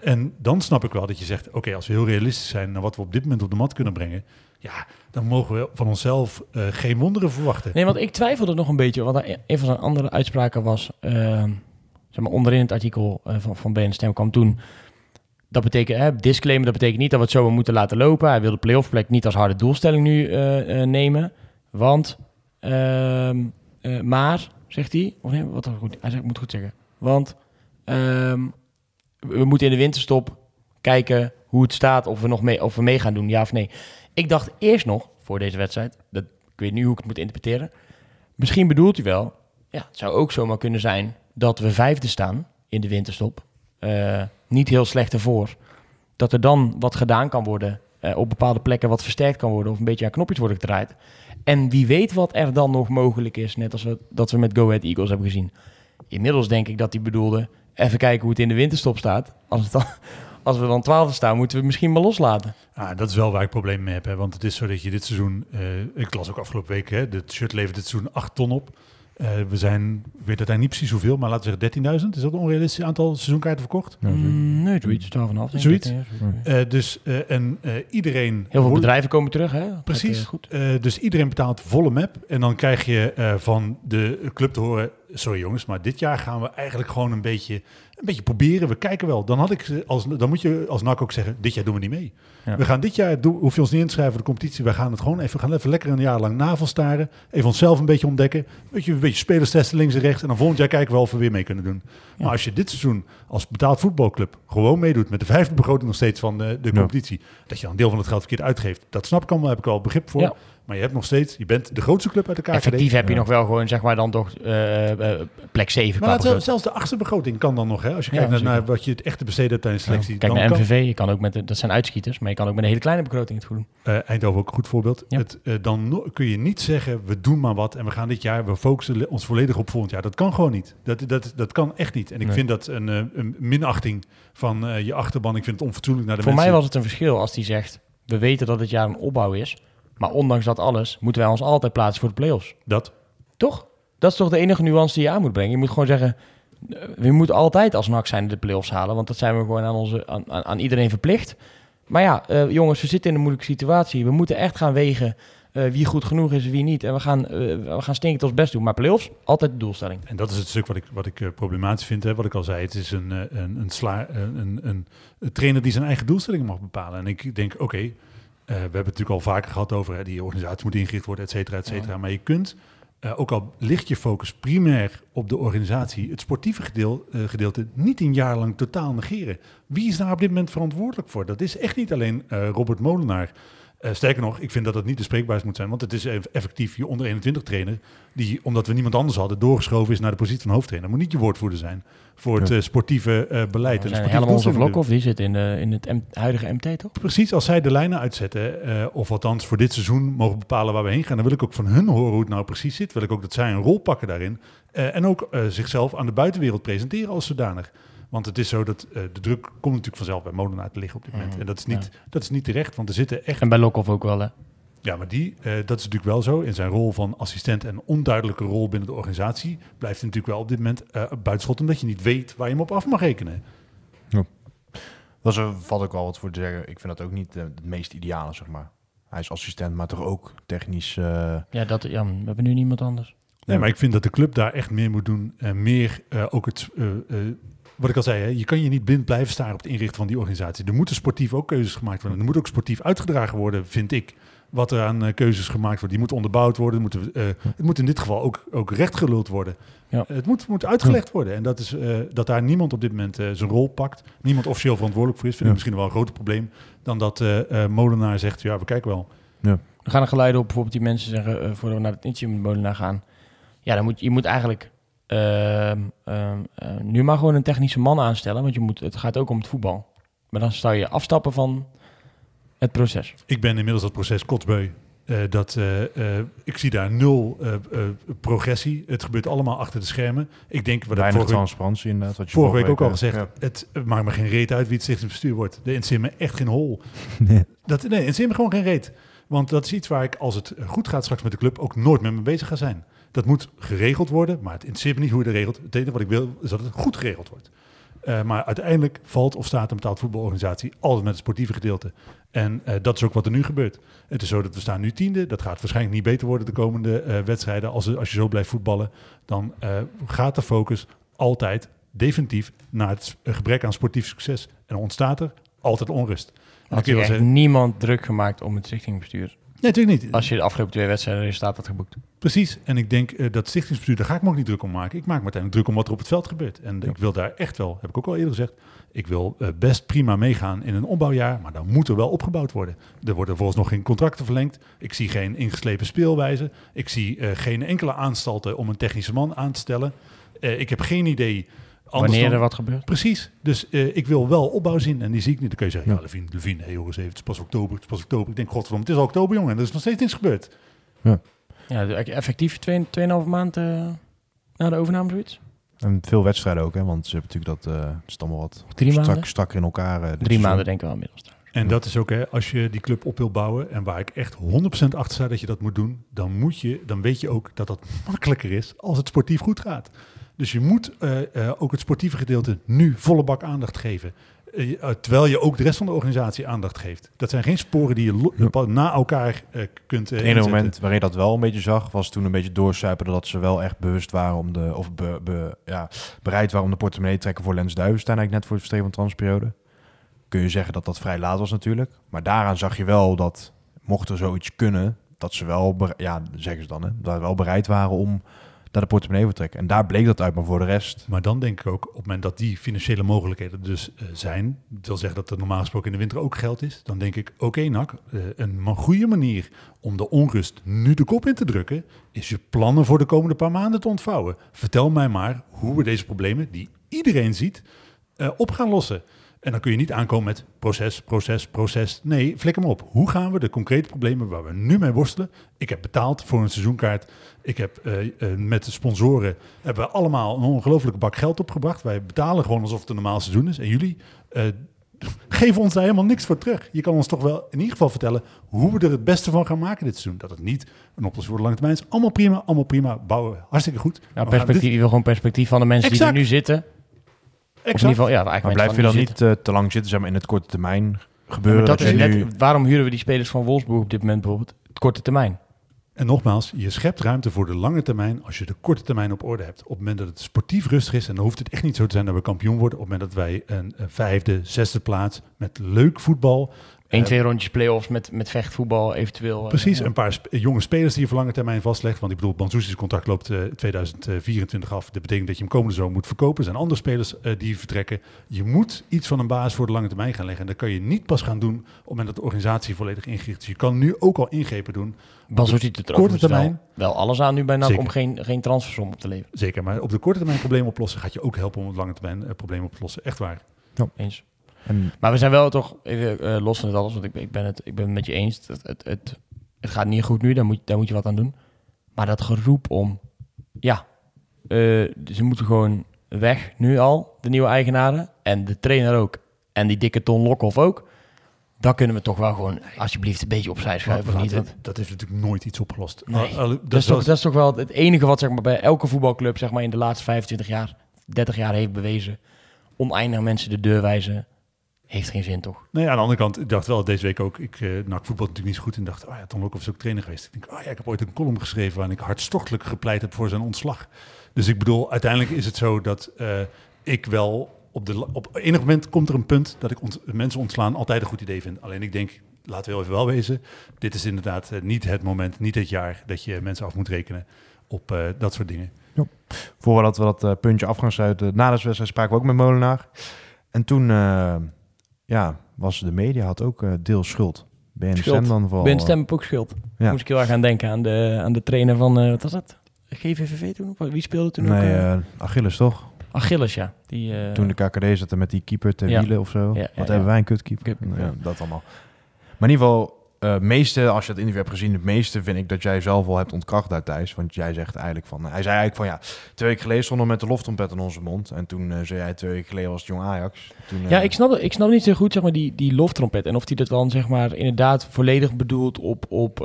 C: En dan snap ik wel dat je zegt, oké, als we heel realistisch zijn naar wat we op dit moment op de mat kunnen brengen, ja, dan mogen we van onszelf eh, geen wonderen verwachten.
B: Nee, want ik twijfelde nog een beetje. Want hij- een van zijn andere uitspraken was... eh, zeg maar onderin het artikel van, van BN Stem kwam toen... Dat betekent, hè, disclaimer, dat betekent niet dat we het zo moeten laten lopen. Hij wil de playoff plek niet als harde doelstelling nu eh, eh, nemen. Want, ehm, eh, maar, zegt hij, of nee, wat goed, hij zegt, moet goed zeggen. Want ehm, we moeten in de winterstop kijken hoe het staat, of we nog mee, of we mee gaan doen, ja of nee. Ik dacht eerst nog, voor deze wedstrijd, dat, ik weet niet hoe ik het moet interpreteren. Misschien bedoelt hij wel, ja, het zou ook zomaar kunnen zijn dat we vijfde staan in de winterstop. Eh, niet heel slecht ervoor. Dat er dan wat gedaan kan worden, eh, op bepaalde plekken wat versterkt kan worden, of een beetje aan knopjes worden gedraaid. En wie weet wat er dan nog mogelijk is, net als we, dat we met Go Ahead Eagles hebben gezien. Inmiddels denk ik dat hij bedoelde, even kijken hoe het in de winterstop staat. Als, het dan, als we dan twaalfde staan, moeten we misschien maar loslaten.
C: Ah, dat is wel waar ik problemen mee heb. Hè? Want het is zo dat je dit seizoen, eh, ik las ook afgelopen week, hè, het shirt levert dit seizoen 8 ton op. Eh, we zijn, ik weet uiteindelijk niet precies hoeveel, maar laten we zeggen 13.000. Is dat een onrealistisch aantal seizoenkaarten verkocht?
B: Mm, nee, zoiets, 12,5. denk ik.
C: Zoiets?
B: Ja, zoiets.
C: Eh, dus, eh, en eh, iedereen...
B: Heel veel bedrijven komen terug, hè? Dat,
C: Precies.
B: goed.
C: Eh, dus iedereen betaalt volle map. En dan krijg je eh, van de club te horen... Sorry jongens, maar dit jaar gaan we eigenlijk gewoon een beetje, een beetje proberen. We kijken wel. Dan, had ik, ze als, dan moet je als NAC ook zeggen... Dit jaar doen we niet mee.
B: Ja.
C: We gaan dit jaar... Doen, hoef je ons niet in te schrijven voor de competitie. We gaan het gewoon even, we gaan even lekker een jaar lang navelstaren. Even onszelf een beetje ontdekken. Weet je, een beetje spelers testen links en rechts. En dan volgend jaar kijken we wel of we weer mee kunnen doen.
B: Ja.
C: Maar als je dit seizoen als betaald voetbalclub... gewoon meedoet met de vijfde begroting nog steeds van de, de
A: Ja.
C: competitie... dat je dan een deel van het geld verkeerd uitgeeft. Dat snap ik allemaal, heb ik wel begrip voor. Maar je hebt nog steeds, je bent de grootste club uit de KKD.
B: Effectief heb je
A: Ja.
B: nog wel gewoon, zeg maar, dan toch eh, eh, plek 7
C: Maar zelfs de achtste begroting kan dan nog, hè? Als je
B: Ja,
C: kijkt naar, wat je het echte besteed hebt tijdens de selectie.
B: Kijk naar
C: kan
B: MVV, je kan ook met, de- dat zijn uitschieters, maar je kan ook met een hele kleine begroting het goed doen.
C: eh, Eindhoven ook een goed voorbeeld.
B: Ja.
C: Het, dan no- kun je niet zeggen, we doen maar wat en we gaan dit jaar, we focussen ons volledig op volgend jaar. Dat kan gewoon niet. Dat, dat, dat kan echt niet. En ik
B: Nee.
C: vind dat een, een minachting van eh, je achterban. Ik vind het onfatsoenlijk naar de
B: Voor
C: mensen.
B: mij was het een verschil als die zegt, we weten dat het jaar een opbouw is, maar ondanks dat alles moeten wij ons altijd plaatsen voor de play-offs.
C: Dat.
B: Toch? Dat is toch de enige nuance die je aan moet brengen. Je moet gewoon zeggen, we moeten altijd als NAC zijn de play-offs halen, want dat zijn we gewoon aan, onze, aan, aan, iedereen verplicht. Maar ja, eh, jongens, we zitten in een moeilijke situatie. We moeten echt gaan wegen eh, wie goed genoeg is en wie niet. En we gaan, eh, we gaan stinkend ons best doen. Maar play-offs, altijd de doelstelling.
C: En dat is het stuk wat ik, wat ik problematisch vind. Hè. Wat ik al zei, het is een, een, een, sla, een, een, een, een trainer die zijn eigen doelstellingen mag bepalen. En ik denk, oké, we hebben het natuurlijk al vaker gehad over hè, die organisatie moet ingericht worden, et cetera, et cetera. Maar je kunt, eh, ook al ligt je focus primair op de organisatie, het sportieve gedeel, eh, gedeelte niet een jaar lang totaal negeren. Wie is daar op dit moment verantwoordelijk voor? Dat is echt niet alleen eh, Robert Molenaar. Eh, sterker nog, ik vind dat het niet de spreekbaarheid moet zijn, want het is eff- effectief je onder 21 trainer, die, omdat we niemand anders hadden, doorgeschoven is naar de positie van hoofdtrainer. Moet niet je woordvoerder zijn voor het
A: Ja.
C: eh, sportieve eh, beleid. En
B: helemaal onze
C: doelstellingen.
B: Vlokhoff, die zit in, de, in het M- huidige MT, toch?
C: Precies, als zij de lijnen uitzetten, eh, of althans voor dit seizoen mogen bepalen waar we heen gaan, dan wil ik ook van hun horen hoe het nou precies zit. Wil ik ook dat zij een rol pakken daarin. Eh, en ook zichzelf aan de buitenwereld presenteren als zodanig. Want het is zo dat eh, de druk komt natuurlijk vanzelf bij Molenaar te liggen op dit moment.
B: Mhm,
C: En dat is, niet, dat is niet terecht, want er zitten echt...
B: En bij Lokhoff ook wel, hè?
C: Ja, maar die, eh, dat is natuurlijk wel zo. In zijn rol van assistent en onduidelijke rol binnen de organisatie blijft hij natuurlijk wel op dit moment eh buitenschot, omdat je niet weet waar je hem op af mag rekenen.
A: Dat is, valt ook wel wat voor te zeggen. Ik vind dat ook niet het meest ideale, zeg maar. Hij is assistent, maar toch ook technisch... eh,
B: Ja, dat, ja, we hebben nu niemand anders.
C: Nee, maar ik vind dat de club daar echt meer moet doen. En meer eh, ook het. eh, eh, wat ik al zei, hè, je kan je niet blind blijven staren op het inrichten van die organisatie. Er moeten sportief ook keuzes gemaakt worden. Er moet ook sportief uitgedragen worden, vind ik. Wat er aan eh, keuzes gemaakt wordt. Die moeten onderbouwd worden. Moeten, eh, het moet in dit geval ook, ook rechtgeluld worden.
B: Ja.
C: Het moet, moet uitgelegd worden. En dat is eh, dat daar niemand op dit moment eh, zijn rol pakt. Niemand officieel verantwoordelijk voor is. Vind ik
A: Ja.
C: misschien wel een groter probleem. Dan dat eh, eh, Molenaar zegt, ja, we kijken wel.
B: Er gaan er geluiden op, bijvoorbeeld die mensen zeggen, eh, voordat we naar het met Molenaar gaan. Ja, dan moet, je moet eigenlijk eh, nu maar gewoon een technische man aanstellen, want je moet, het gaat ook om het voetbal. Maar dan zou je afstappen van het proces.
C: Ik ben inmiddels dat proces kotsbeu. Eh, dat, eh, eh, ik zie daar nul eh, eh, progressie. Het gebeurt allemaal achter de schermen. Ik denk, wat
A: weinig
C: vorige,
A: transparantie inderdaad. Wat je
C: vorige week ook al
A: eh,
C: gezegd,
A: ja.
C: het maakt me geen reet uit wie het stichtingsbestuur wordt. De me echt geen hol.
A: Nee.
C: Dat, nee, me gewoon geen reet. Want dat is iets waar ik, als het goed gaat straks met de club, ook nooit mee bezig ga zijn. Dat moet geregeld worden, maar het interesseert me niet hoe je dat regelt. Het enige wat ik wil, is dat het goed geregeld wordt. Eh, maar uiteindelijk valt of staat een betaald voetbalorganisatie altijd met het sportieve gedeelte. En eh, dat is ook wat er nu gebeurt. Het is zo dat we staan nu tiende. Dat gaat waarschijnlijk niet beter worden de komende eh, wedstrijden. Als, als je zo blijft voetballen, dan gaat de focus altijd definitief naar het gebrek aan sportief succes. En ontstaat er altijd onrust.
B: Had
C: je
B: echt
C: zeggen,
B: niemand druk gemaakt om het stichtingbestuur.
C: Nee, natuurlijk niet.
B: Als je de afgelopen twee wedstrijden resultaat had geboekt.
C: Precies. En ik denk eh, dat stichtingsbestuur, daar ga ik me ook niet druk om maken. Ik maak me uiteindelijk druk om wat er op het veld gebeurt. En ik wil daar echt wel, heb ik ook al eerder gezegd, ik wil eh, best prima meegaan in een opbouwjaar, maar dan moet er wel opgebouwd worden. Er worden volgens nog geen contracten verlengd. Ik zie geen ingeslepen speelwijze. Ik zie eh, geen enkele aanstalten om een technische man aan te stellen. Ik heb geen idee.
B: Wanneer
C: dan-
B: er wat gebeurt.
C: Precies. Dus eh, ik wil wel opbouw zien en die zie ik niet. Dan kun je zeggen, ja,
A: Ja.
C: Levine, Levine, hey jongens, even, het is pas oktober, het is pas oktober. Ik denk, godverdomme, het is al oktober, jongen, en er is nog steeds niets gebeurd.
B: Ja, de- effectief 2,5 maand eh, na de overname zoiets.
A: En veel wedstrijden ook, hè, want ze hebben natuurlijk dat... eh het is allemaal wat
B: Drie
A: strak,
B: maanden?
A: strakker in elkaar.
B: Drie
A: seizoen.
B: maanden denk ik wel inmiddels.
C: En
A: Ja.
C: dat is ook, hè, als je die club op wil bouwen en waar ik echt 100% achter sta dat je dat moet doen, dan, moet je, dan weet je ook dat dat makkelijker is als het sportief goed gaat. Dus je moet eh, eh, ook het sportieve gedeelte nu volle bak aandacht geven. Eh, terwijl je ook de rest van de organisatie aandacht geeft. Dat zijn geen sporen die je
A: Ja.
C: na elkaar kunt
A: Het ene moment waarin je dat wel een beetje zag, was toen een beetje doorsuipen dat ze wel echt bewust waren om de, of be- be- ja, bereid waren om de portemonnee te trekken voor Lens Duivenstein eigenlijk net voor het verstreken van de transperiode. Kun je zeggen dat dat vrij laat was natuurlijk. Maar daaraan zag je wel dat, mocht er zoiets kunnen, dat ze wel, ja, zeggen ze dan, hè, dat ze wel bereid waren om daar de portemonnee voor trekken. En daar bleek dat uit, maar voor de rest...
C: Maar dan denk ik ook, op het moment dat die financiële mogelijkheden dus eh, zijn, dat wil zeggen dat er normaal gesproken in de winter ook geld is, dan denk ik, oké Nak, eh, een goede manier om de onrust nu de kop in te drukken, is je plannen voor de komende paar maanden te ontvouwen. Vertel mij maar hoe we deze problemen, die iedereen ziet, eh, op gaan lossen. En dan kun je niet aankomen met proces, proces, proces. Nee, flik hem op. Hoe gaan we de concrete problemen waar we nu mee worstelen? Ik heb betaald voor een seizoenkaart. Ik heb eh, eh, met de sponsoren hebben we allemaal een ongelofelijke bak geld opgebracht. Wij betalen gewoon alsof het een normaal seizoen is. En jullie eh, geven ons daar helemaal niks voor terug. Je kan ons toch wel in ieder geval vertellen hoe we er het beste van gaan maken dit seizoen. Dat het niet een oplossing voor de lange termijn is. Allemaal prima, allemaal prima. Bouwen hartstikke goed.
B: Nou, perspectief, je wil gewoon perspectief van de mensen die er nu zitten. Of in
C: Exact.
B: ieder geval, ja, eigenlijk
A: Maar blijf je dan niet eh, te lang zitten zeg maar, in het korte termijn gebeuren?
B: Maar dat is net,
A: nu-
B: waarom huren we die spelers van Wolfsburg op dit moment bijvoorbeeld? Het korte termijn.
C: En nogmaals, je schept ruimte voor de lange termijn als je de korte termijn op orde hebt. Op het moment dat het sportief rustig is, en dan hoeft het echt niet zo te zijn dat we kampioen worden. Op het moment dat wij een, een vijfde, zesde plaats met leuk voetbal
B: Eén, twee rondjes play-offs met, met vechtvoetbal eventueel. eh,
C: Precies,
B: ja.
C: een paar sp- jonge spelers die je voor lange termijn vastlegt. Want ik bedoel, Banzuzi's contract loopt eh 2024 af. Dat betekent dat je hem komende zomer moet verkopen. Er zijn andere spelers eh, die vertrekken. Je moet iets van een basis voor de lange termijn gaan leggen. En dat kan je niet pas gaan doen op het moment dat de organisatie volledig ingericht is. Je kan nu ook al ingrepen doen.
B: Ziet het er
C: korte
B: wel,
C: termijn.
B: wel alles aan nu bij NAC
C: Zeker.
B: om geen, geen transfersom op te leveren.
C: Zeker, maar op de korte termijn problemen oplossen gaat je ook helpen om de lange termijn eh, problemen op te lossen. Echt waar.
B: Eens.
A: En
B: Maar we zijn wel toch, even eh, los van het alles, want ik, ben- ik, ben het, ik ben het met je eens. Het, het, het, het gaat niet goed nu, daar moet, daar moet je wat aan doen. Maar dat geroep om, ja, eh, ze moeten gewoon weg nu al, de nieuwe eigenaren. En de trainer ook. En die dikke Ton Lokhoff ook. Dat kunnen we toch wel gewoon alsjeblieft een beetje opzij schuiven. niet?
C: dat, dat heeft natuurlijk nooit iets opgelost.
B: Nee,
C: Al- al-
B: dat, is toch, dat is toch wel het enige wat zeg maar, bij elke voetbalclub zeg maar, in de laatste 25 jaar, 30 jaar heeft bewezen. Oneindig mensen de deur wijzen. Heeft geen zin toch?
C: Nee, aan de andere kant, ik dacht wel deze week ook, ik uh, NAC voetbal natuurlijk niet zo goed en dacht, oh ja, Ton Lokhoff is ook trainer geweest. Ik denk, oh ja, ik heb ooit een column geschreven waarin ik hartstochtelijk gepleit heb voor zijn ontslag. Dus ik bedoel, uiteindelijk is het zo dat uh, ik wel op de op enig moment komt er een punt dat ik ont, mensen ontslaan altijd een goed idee vind. Alleen ik denk, laten we wel even wel wezen, dit is inderdaad uh, niet het moment, niet het jaar dat je mensen af moet rekenen op uh, dat soort dingen.
A: Ja. Voordat we dat uh, puntje af gaan sluiten, na de wedstrijd spraken we ook met Molenaar. En toen, uh, ja, was de media had ook uh, deels schuld. Ben stem dan vooral?
B: Ben stem ook schuld. Ja. Moest ik heel erg aan denken aan de, aan de trainer van, uh, wat was dat? GVVV toen? Wie speelde toen
A: nee,
B: ook?
A: Achilles toch?
B: Achilles, ja. Die.
A: Toen de KKD zette met die keeper
B: ja.
A: wielen of zo.
B: Ja,
A: Wat hebben wij een kutkeeper? Dat allemaal. Maar in ieder geval, uh, meeste, als je het interview hebt gezien, het meeste vind ik dat jij zelf al hebt ontkracht daar Thijs. Want jij zegt eigenlijk van, hij zei eigenlijk van ja, twee weken geleden stonden we met de loftrompet in onze mond. En toen uh, zei jij twee weken geleden was het jong Ajax. Toen, uh,
B: ja, ik snap, ik snap niet zo goed zeg maar, die, die loftrompet. En of hij dat dan zeg maar inderdaad volledig bedoelt op, op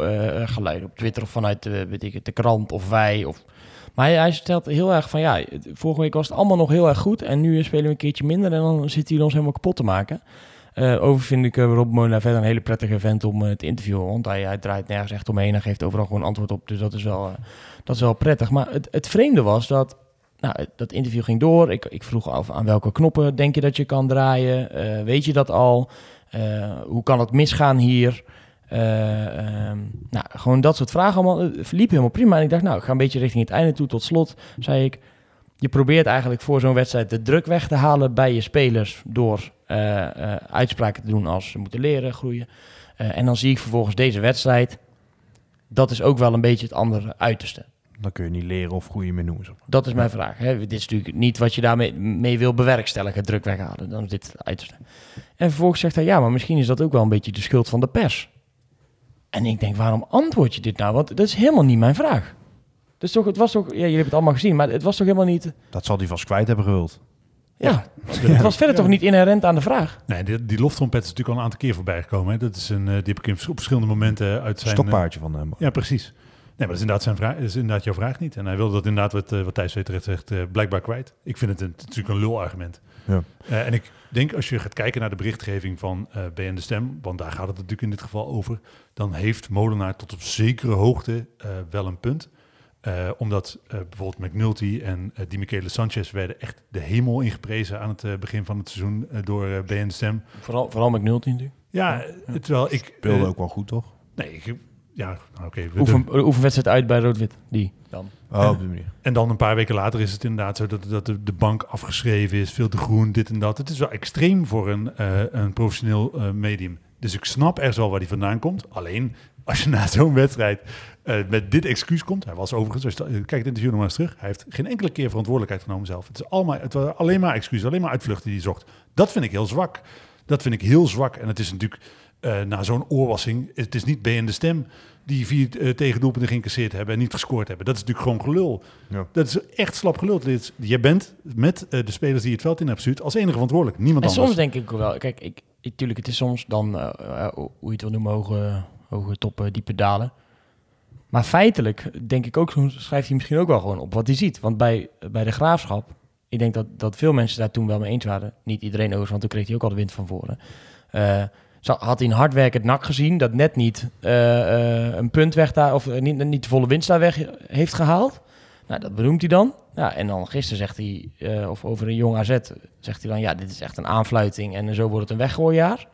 B: geluiden op Twitter of vanuit de, weet ik het, de krant of wij. Of... Maar hij, hij stelt heel erg van ja, vorige week was het allemaal nog heel erg goed. En nu spelen we een keertje minder en dan zit hij ons helemaal kapot te maken. Uh, ik uh, Rob Molenaar verder een hele prettige vent om uh, te interviewen. Want hij, hij, draait nergens echt omheen en geeft overal gewoon antwoord op. Dus dat is wel, dat is wel prettig. Maar het, het vreemde was dat... Nou, dat interview ging door. Ik, ik vroeg af aan welke knoppen denk je dat je kan draaien? weet je dat al? hoe kan het misgaan hier? Um, nou, gewoon dat soort vragen allemaal. Het verliep helemaal prima. En ik dacht, nou, ik ga een beetje richting het einde toe. Tot slot zei ik... Je probeert eigenlijk voor zo'n wedstrijd de druk weg te halen bij je spelers door uitspraken te doen als ze moeten leren, groeien. Uh, en dan zie ik vervolgens deze wedstrijd. Dat is ook wel een beetje het andere uiterste.
A: Dan kun je niet leren of groeien meer noemen. Zeg maar.
B: Dat is mijn vraag. Hè. Dit is natuurlijk niet wat je daarmee mee wil bewerkstelligen, druk weghalen. Dan is dit het uiterste. En vervolgens zegt hij, ja, maar misschien is dat ook wel een beetje de schuld van de pers. En ik denk, waarom antwoord je dit nou? Want dat is helemaal niet mijn vraag. Dus toch, het was toch, ja, jullie hebben het allemaal gezien, maar het was toch helemaal niet.
A: Dat zal die vast kwijt hebben gewild.
B: Ja, ja. het was verder ja. toch niet inherent aan de vraag.
C: Nee, die, die loftrompet is natuurlijk al een aantal keer voorbij gekomen. Hè. Dat is een, uh, die heb ik in, op verschillende momenten uit zijn...
A: Stokpaardje van hem.
C: Ja, precies. Nee, maar dat is inderdaad, zijn vraag, is inderdaad jouw vraag niet. En hij wilde dat inderdaad, wat, uh, wat Thijs terecht zegt, uh, blijkbaar kwijt. Ik vind het, een, natuurlijk een lulargument.
A: Ja.
C: Uh, en ik denk als je gaat kijken naar de berichtgeving van uh, BN De Stem, want daar gaat het natuurlijk in dit geval over, dan heeft Molenaar tot op zekere hoogte uh, wel een punt. Uh, omdat uh, bijvoorbeeld McNulty en uh, Di Michele Sanchez werden echt de hemel ingeprezen aan het begin van het seizoen door BN De Stem.
B: Vooral, vooral McNulty natuurlijk.
C: Ja, ja. terwijl ik...
A: Speelde ook wel goed, toch?
C: Nee, ik, ja, oké. Okay,
B: Oefen, oefenwedstrijd uit bij Rood-Wit, die dan.
A: Oh,
C: en,
A: op die manier.
C: En dan een paar weken later is het inderdaad zo dat, dat de, de bank afgeschreven is, veel te groen, dit en dat. Het is wel extreem voor een, uh, een professioneel uh, medium. Dus ik snap ergens wel waar die vandaan komt. Alleen, als je na zo'n wedstrijd uh, met dit excuus komt... Hij was overigens, als je kijkt het interview nog maar eens terug... hij heeft geen enkele keer verantwoordelijkheid genomen zelf. Het, is allemaal, het waren alleen maar excuses, alleen maar uitvluchten die hij zocht. Dat vind ik heel zwak. Dat vind ik heel zwak. En het is natuurlijk uh, na zo'n oorwassing... het is niet BN De Stem die vier uh, tegendoelpunten geïncasseerd hebben... en niet gescoord hebben. Dat is natuurlijk gewoon gelul.
A: Ja.
C: Dat is echt slap gelul. Je bent met uh, de spelers die het veld in hebben gestuurd... als enige verantwoordelijk, niemand
B: en
C: anders.
B: soms denk ik wel... Kijk, ik, natuurlijk, het is soms dan, uh, uh, hoe je het wil noemen, hoge, hoge toppen, diepe dalen. Maar feitelijk denk ik ook, schrijft hij misschien ook wel gewoon op wat hij ziet. Want bij, bij de graafschap, ik denk dat, dat veel mensen daar toen wel mee eens waren. Niet iedereen overigens, want toen kreeg hij ook al de wind van voren. Uh, had hij een hardwerkend nak gezien dat net niet uh, een punt weg daar, of niet, niet de volle winst daar weg heeft gehaald. Nou, dat benoemt hij dan. Ja, en dan gisteren zegt hij, of over een jong AZ, zegt hij dan, ja, dit is echt een aanfluiting en zo wordt het een weggooijaar.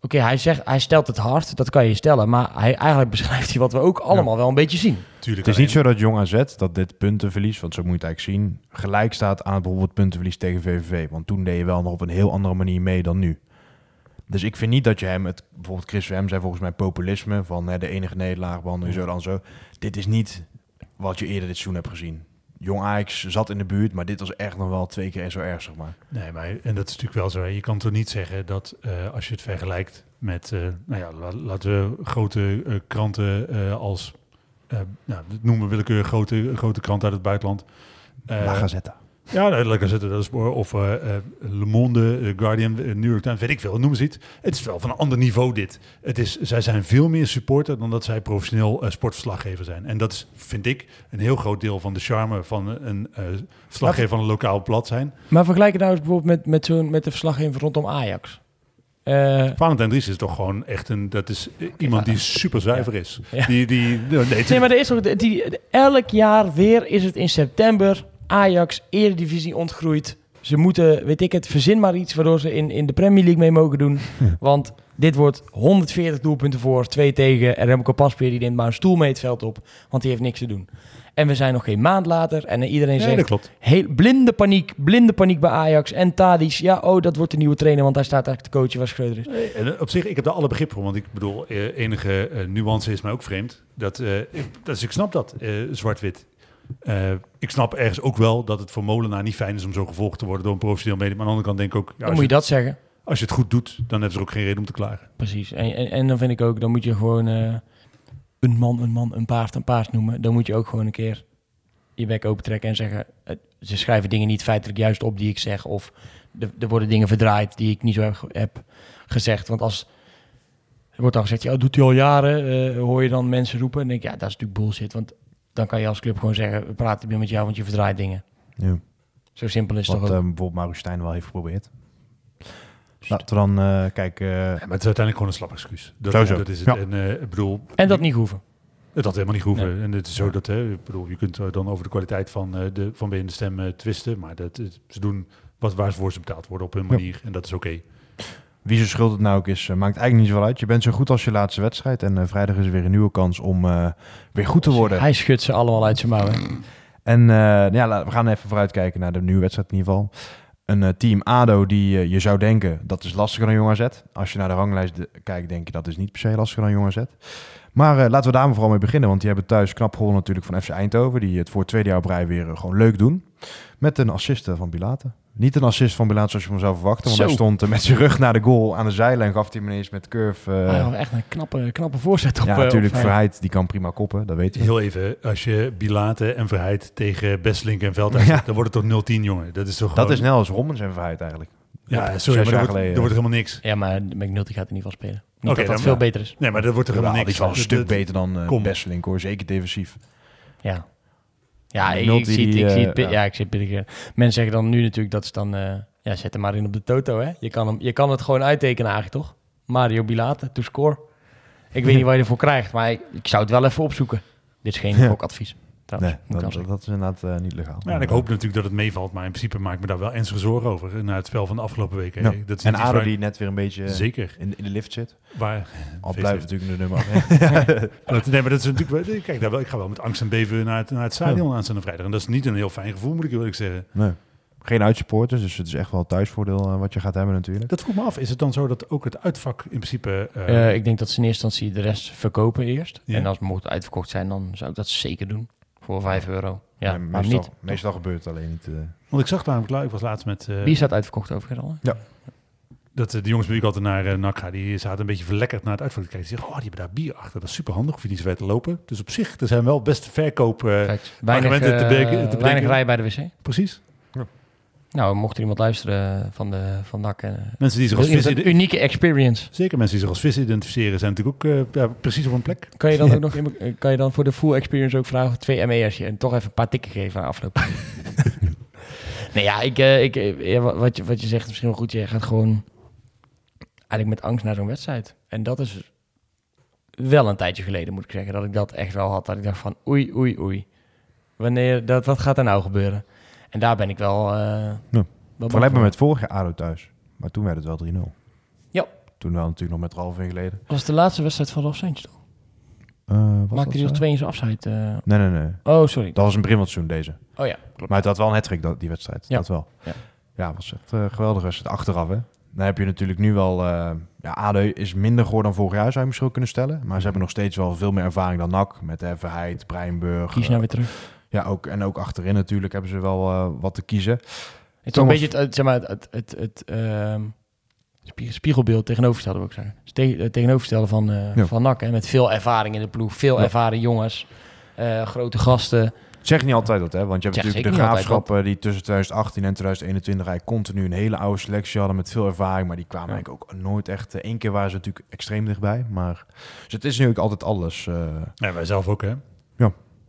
B: Oké, hij zegt, hij stelt het hard, dat kan je stellen. Maar hij, eigenlijk beschrijft hij wat we ook allemaal wel een beetje zien.
C: Tuurlijk
A: Het is niet zo dat Jong AZ, dat dit puntenverlies, want zo moet je het eigenlijk zien, gelijk staat aan bijvoorbeeld puntenverlies tegen VVV. Want toen deed je wel nog op een heel andere manier mee dan nu. Dus ik vind niet dat je hem, het, bijvoorbeeld Chris hem zei volgens mij populisme, van hè, de enige nederlaag behandelen, zo dan zo. Dit is niet wat je eerder dit seizoen hebt gezien. Jong Ajax zat in de buurt, maar dit was echt nog wel twee keer zo erg, zeg maar.
C: Nee, maar en dat is natuurlijk wel zo. hè. Je kan toch niet zeggen dat eh, als je het vergelijkt met, eh, nou ja, la- laten we grote eh, kranten als, nou, dat noemen we willekeurig grote, grote krant uit het buitenland.
A: La Gazzetta.
C: Ja, lekker zitten, dat is. Of eh, eh, Le Monde, eh, Guardian, New York Times, weet ik veel, noem ze iets. Het is wel van een ander niveau dit. Het is, zij zijn veel meer supporter dan dat zij professioneel sportverslaggever zijn. En dat is, vind ik, een heel groot deel van de charme van een eh, verslaggever van een lokaal blad zijn.
B: Maar vergelijk het nou eens bijvoorbeeld met, met, zo'n, met de verslaggever rondom Ajax. Eh,
C: Valentijn Dries is toch gewoon echt een, dat is iemand die super zuiver is.
B: Ja.
C: Die, die, nee, het-
B: nee, maar er is ook, die, elk jaar weer is het in september Ajax Eredivisie ontgroeid. Ze moeten, weet ik het, verzin maar iets waardoor ze in, in de Premier League mee mogen doen. Want dit wordt 140 doelpunten voor, 2 tegen. En Remco Pasveer die neemt maar een stoel mee het veld op, want die heeft niks te doen. En we zijn nog geen maand later en iedereen zegt...
C: dat klopt.
B: Heel, blinde paniek, blinde paniek bij Ajax. En Tadic, ja, oh, dat wordt de nieuwe trainer, want hij staat eigenlijk te coachen waar Schreuder is.
C: En op zich, ik heb daar alle begrip voor. Want ik bedoel, eh, enige eh, nuance is mij ook vreemd. Dat, eh, ik, dus ik snap dat, eh, zwart-wit. Eh, ik snap ergens ook wel dat het voor Molenaar niet fijn is om zo gevolgd te worden door een professioneel medium. Maar aan de andere kant denk ik ook, ja,
B: Dan moet je dat zeggen.
C: als je het goed doet, dan hebben ze er ook geen reden om te klagen.
B: Precies. En, en, en dan vind ik ook, dan moet je gewoon eh, een man, een man, een paard, een paard noemen. Dan moet je ook gewoon een keer je bek opentrekken en zeggen... ze schrijven dingen niet feitelijk juist op die ik zeg. Of er, worden dingen verdraaid die ik niet zo heb gezegd. Want als... Er wordt dan gezegd, ja, dat doet hij al jaren. eh, hoor je dan mensen roepen. En denk ik, ja, dat is natuurlijk bullshit. Want dan kan je als club gewoon zeggen... we praten weer met jou, want je verdraait dingen.
A: Ja.
B: Zo simpel is het
A: Wat
B: toch ook.
A: eh, bijvoorbeeld Maurice Stijn wel heeft geprobeerd. Laten we dan eh, kijken. eh,
C: Ja, maar het is uiteindelijk gewoon een slap excuus. Dat,
A: Sowieso.
C: dat is het.
A: Ja.
C: En eh, ik bedoel,
B: en dat niet hoeven.
C: Het had helemaal niet hoeven. En het is zo dat, hè, ik bedoel, je kunt dan over de kwaliteit van, eh, de, van de stem eh, twisten. Maar dat, is- ze doen wat waar ze voor ze betaald worden op hun
A: Ja.
C: manier. En dat is oké.
A: Wie zijn schuld het nou ook is, eh, maakt eigenlijk niet zoveel uit. Je bent zo goed als je laatste wedstrijd. En eh, vrijdag is er weer een nieuwe kans om eh, weer goed te worden.
B: Hij schudt ze allemaal uit zijn mouwen.
A: En ja, we gaan even vooruitkijken naar de nieuwe wedstrijd in ieder geval. Een team ADO die je zou denken, dat is lastiger dan Jong AZ. Als je naar de ranglijst de- kijkt, denk je dat is niet per se lastiger dan Jong AZ. Maar laten we daar maar vooral mee beginnen. Want die hebben thuis knap gewonnen natuurlijk van FC Eindhoven. Die het voor het tweede jaar op rij weer gewoon leuk doen. Met een assist eh, van Bilater. Niet een assist van Bilater zoals je hem zou verwachten. Want
B: Zo.
A: hij stond eh, met zijn rug naar de goal aan de zijlijn. Gaf hij hem ineens met curve. eh,
B: Hij had echt een knappe, knappe voorzet op.
A: ja,
B: eh,
A: natuurlijk.
B: op-
A: Verheid, die kan prima koppen. Dat weten we.
C: Heel even, als je Bilate en Verheid tegen Besselink en Veldhuis
A: Ja.
C: dan wordt het toch 0-10, jongen. Dat is toch
A: Dat is snel als Rommens en Verheid eigenlijk.
C: Ja, sorry, maar er wordt, er helemaal niks.
B: Ja, maar McNulty gaat er niet van spelen. Niet
C: Oké,
B: dat dat
C: dan
B: veel
C: maar.
B: beter is.
C: Nee, maar er wordt er helemaal niks.
A: is wel een
C: Dat-
A: stuk
C: dat-
A: beter dan eh
C: Kom.
A: Besselink hoor. Zeker defensief.
B: Ja. Ja, ik, zie
A: die,
B: ik zie
A: eh,
B: het, pi-
A: ja.
B: ik zie het eh. Mensen zeggen dan nu natuurlijk dat is dan, eh, ja, zet hem maar in op de toto, hè. Je kan, hem, je kan het gewoon uittekenen eigenlijk, toch? Mario Bilate, to score. Ik weet niet waar je ervoor krijgt, maar ik, ik zou het wel even opzoeken. Dit is geen
A: Ja.
B: trouwens.
A: Nee, dat, dat, is inderdaad eh, niet legaal.
C: Ja, en ik hoop natuurlijk dat het meevalt, maar in principe maak ik me daar wel ernstige zorgen over. Na het spel van de afgelopen weken. Hè. Dat is
A: En ADO die net weer een beetje
C: Zeker.
A: in, in de lift zit.
C: Waar,
A: Al blijft natuurlijk de nummer af.
C: Nee, maar dat is natuurlijk wel- Kijk, daar wel, ik ga wel met angst en beven naar het, naar het stadion aanstaande vrijdag. En dat is niet een heel fijn gevoel, moet ik eerlijk zeggen.
A: nee. Geen uitsupporters, dus het is echt wel het thuisvoordeel eh, wat je gaat hebben natuurlijk.
C: Dat vroeg me af. Is het dan zo dat ook het uitvak in principe... eh,
B: Eh, ik denk dat ze in eerste instantie de rest verkopen eerst.
C: Ja.
B: En als het mocht uitverkocht zijn, dan zou ik dat zeker doen. Voor 5 euro. Ja,
A: Nee,
B: maar
A: meestal,
B: niet.
A: meestal gebeurt het alleen niet. eh.
C: want ik zag namelijk, ik was laatst met... eh,
B: Wie staat uitverkocht overigens al? hè?
C: dat eh, de jongens bij wie ik altijd naar uh, NAC ga, die zaten een beetje verlekkerd naar het uitvak te kijken. Die zeggen, oh, die hebben daar bier achter. Dat is super handig, hoef je niet zo ver te lopen. Dus op zich, er zijn wel best verkoop... eh,
B: Kijk, weinig,
C: argumenten te
B: weinig rij bij de wc.
C: precies.
B: Nou, mocht er iemand luisteren van, de, van NAC... eh,
C: Mensen die zich als vis...
B: een unieke experience.
C: Zeker mensen die zich als vis identificeren zijn natuurlijk ook eh, ja, precies op een plek.
B: Kan je dan ook nog eh, kan je dan voor de full experience ook vragen twee ME'ers en toch even een paar tikken geven aan afloop? nee, ja, ik, ik, ja, wat, je, wat je zegt is misschien wel goed. Je gaat gewoon eigenlijk met angst naar zo'n wedstrijd. En dat is wel een tijdje geleden, moet ik zeggen, dat ik dat echt wel had. Dat ik dacht van oei, oei, oei. Wanneer, dat, wat gaat er nou gebeuren? En daar ben ik wel... wel bang
A: Vergelijk me met vorig jaar ADO thuis. Maar toen werd het wel 3-0. Toen wel natuurlijk nog met Ralf in geleden.
B: was de laatste wedstrijd van Ralf Saintje toch?
A: Eh,
B: Maakte hij nog
A: zo?
B: twee in zijn afscheid? eh?
A: Nee, nee, nee.
B: Oh, sorry.
A: Dat was een Brimmeltsoen deze.
B: Oh ja, klopt.
A: Maar het had wel een hat die wedstrijd.
B: Ja.
A: Dat wel.
B: Ja.
A: Ja, was echt uh, geweldig als het achteraf, hè. Dan heb je natuurlijk nu wel... ja, ADO is minder geworden dan vorig jaar, zou je misschien kunnen stellen. Maar ze hebben nog steeds wel veel meer ervaring dan NAC. Met uh, Verheid, Breinburg.
B: Kies nou weer terug.
A: Ja, ook, en ook achterin natuurlijk hebben ze wel uh, wat te kiezen.
B: Het is toch een beetje het, zeg maar, het, het, het, het uh, spiegelbeeld tegenovergestelde, ik zeggen. Dus te, tegenovergestelde van, uh, ja. van NAC. Hè, met veel ervaring in de ploeg, veel ja. ervaren jongens, uh, grote gasten.
A: Zeg niet altijd dat, hè? Want je hebt
B: Zeg
A: natuurlijk de graafschappen die tussen 2018 en 2021 eigenlijk continu een hele oude selectie hadden met veel ervaring. Maar die kwamen ja. eigenlijk ook nooit echt. Eén keer waren ze natuurlijk extreem dichtbij. Maar dus het is nu ook altijd alles. Uh,
C: ja, wij zelf ook, hè?